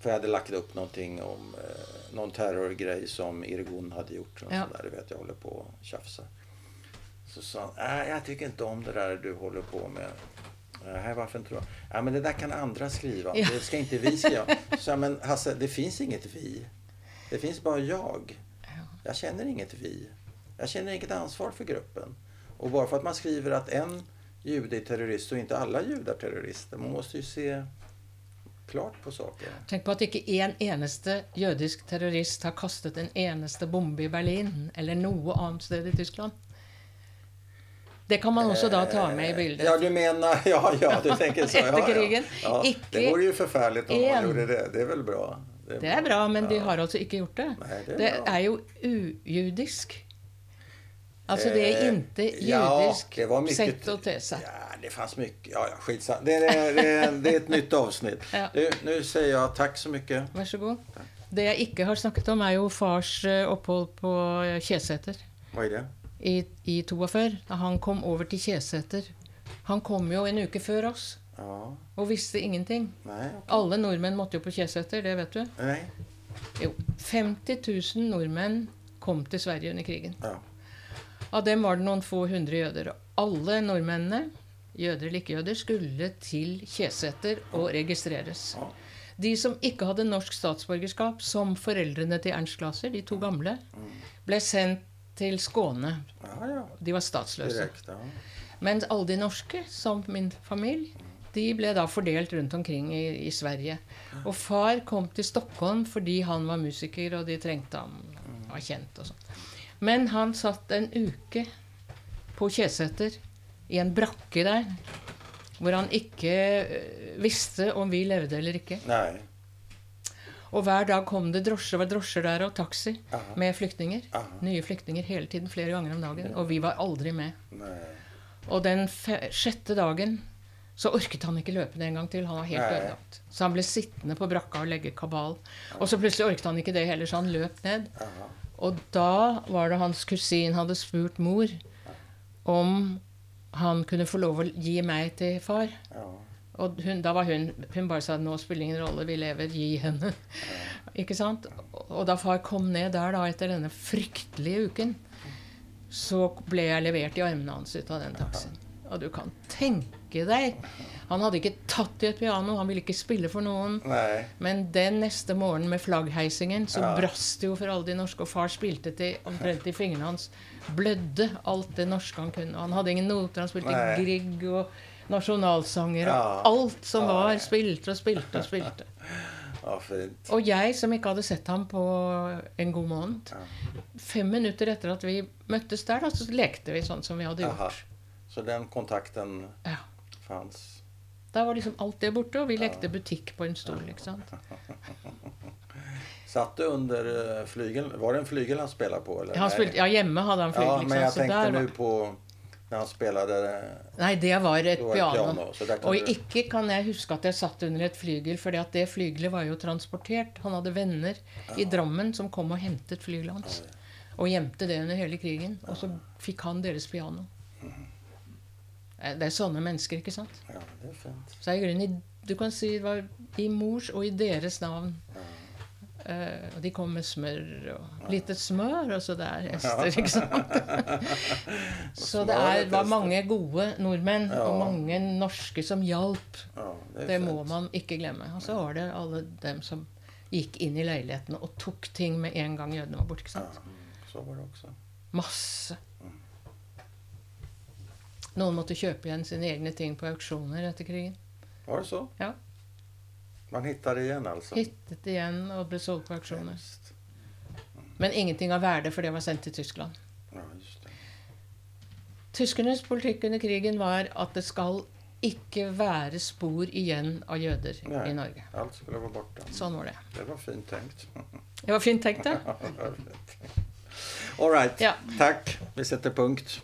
för jag hade lagt upp någonting om eh, någon terrorgrej som Irgun hade gjort. Och Ja. sådär, jeg vet, jag håller på och tjafsar. Så sa han, nej jag tycker inte om det där du håller på med. Nej, varför inte då? Ja, men det där kan andra skriva. Ja. Det ska inte vi skriva. Så jag, men Hasse, det finns inget vi. Det finns bara jag. Jag känner inget vi. Jag känner inget ansvar för gruppen. Och bara för att man skriver att en jude är terrorist så är inte alla judar terrorister. Man måste ju se klart på saker. Tenk på at ikke én eneste jødisk terrorist har kastet en eneste bombe i Berlin eller noe annet sted i Tyskland. Det kan man også da ta med i bildet. Ja, du mener *laughs* Ja, ja, du tenker så. Ja, ja. Etter krigen. Ja, det vore jo forferdelig om man gjorde det. Det er vel bra. Det er bra, men de har altså ikke gjort det. Nei, det er det er jo ujudisk. Altså det er Eh, inte ja, judisk det var mycket- sätt te seg. Ja, det fanns mycket. Ja, ja, skitsamma. Det, är- det, är- det är ett nytt avsnitt. Ja. Du, nu säger jag tack så mycket. Vær så god. Det jeg ikke har snakket om, er jo fars eh, opphold på eh, Kjeseter Vad är det? i, i 42. Da han kom over til Kjeseter. Han kom jo en uke før oss Ja, og visste ingenting. Okay. Alle nordmenn måtte jo på Kjeseter, det vet du. nej. Jo, 50 000 nordmenn kom til Sverige under krigen. Ja. Av dem var det noen få hundre jøder. Alle nordmennene, jøder eller ikke-jøder, skulle til Kjeseter og registreres. De som ikke hadde norsk statsborgerskap, som foreldrene til Ernst Glaser, de to gamle, ble sendt til Skåne. De var statsløse. Mens alle de norske, som min familie, de ble da fordelt rundt omkring i, i Sverige. Og far kom til Stockholm fordi han var musiker, og de trengte ham. var kjent og sånn. Men han satt en uke på Kjeseter, i en brakke der, hvor han ikke øh, visste om vi levde eller ikke. Nei. Og hver dag kom det drosjer, var drosjer der og taxi Aha. med flyktninger. Aha. Nye flyktninger hele tiden, flere ganger om dagen. Og vi var aldri med. Nei. Og den sjette dagen så orket han ikke løpe det en gang til. Han var helt ødelagt. Så han ble sittende på brakka og legge kabal. Og så plutselig orket han ikke det heller, så han løp ned. Aha. Og da var det hans kusin hadde spurt mor om han kunne få lov å gi meg til far. Ja. Og hun, da var hun Hun bare sa 'nå spiller ingen rolle, vi lever, gi henne'. Ikke sant? Og da far kom ned der da etter denne fryktelige uken, så ble jeg levert i armene hans ut av den taxien. Og du kan tenke deg Han hadde ikke tatt i et piano, han ville ikke spille for noen. Nei. Men den neste morgenen med flaggheisingen så Ja. brast det jo for alle de norske. Og far spilte til omtrent i fingrene hans. Blødde alt det norske han kunne. Han hadde ingen noter. Han spilte Nei. Grieg og nasjonalsanger og Ja. alt som Ja, var. Spilte og spilte og spilte. *laughs* Ja. Og jeg som ikke hadde sett ham på en god måned Fem minutter etter at vi møttes der, da, så lekte vi sånn som vi hadde gjort. gjort. Så den kontakten fanns. Da var liksom alt det borte, og vi lekte butikk på en stol. ikke sant? *laughs* Satt du under eh, flygeln? Var det en flygel han spelade på? Eller? Han spilte, ja, hjemme hadde han flygel. Ja, ikke men jag tänkte der nu på när han spelade eh, Nei, det var et var piano. piano, Og du- ikke kan jeg huske at jeg satt under et flygel, fordi det flygelet var jo transportert. Han hadde venner i Drammen som kom og hentet flygelet hans. Og gjemte det under hele krigen. Og så fikk han deres piano. Mm. Det er sånne mennesker, ikke sant? Ja, det er fint. Så i grunnen, du kan si det var i mors og i deres navn. Eh, og de kom med smør og lite smør, og så det er hester, ikke sant? *laughs* *laughs* så det er, var mange gode nordmenn Ja. og mange norske som hjalp. Ja, det Det må man ikke glemme. Og så var det alle dem som gikk inn i leilighetene og tok ting med en gang jødene var borte. ikke Ja, så var det også. Masse. Noen måtte kjøpe igjen sine egne ting på auksjoner etter krigen. Var det så? Ja. Man hittet igjen, altså? Hittet igjen og ble solgt på auksjoner. Hemskt. Men ingenting av verde, for det var sendt til Tyskland. Ja, just det. Tyskernes politikk under krigen var at det skal ikke være spor igjen av jøder Nei, i Norge. Alt skulle være borte. Sånn var det. Det var fint tenkt. Det var fint tenkt. *laughs* Ja, det. All right. Ja. Takk. Vi setter punkt.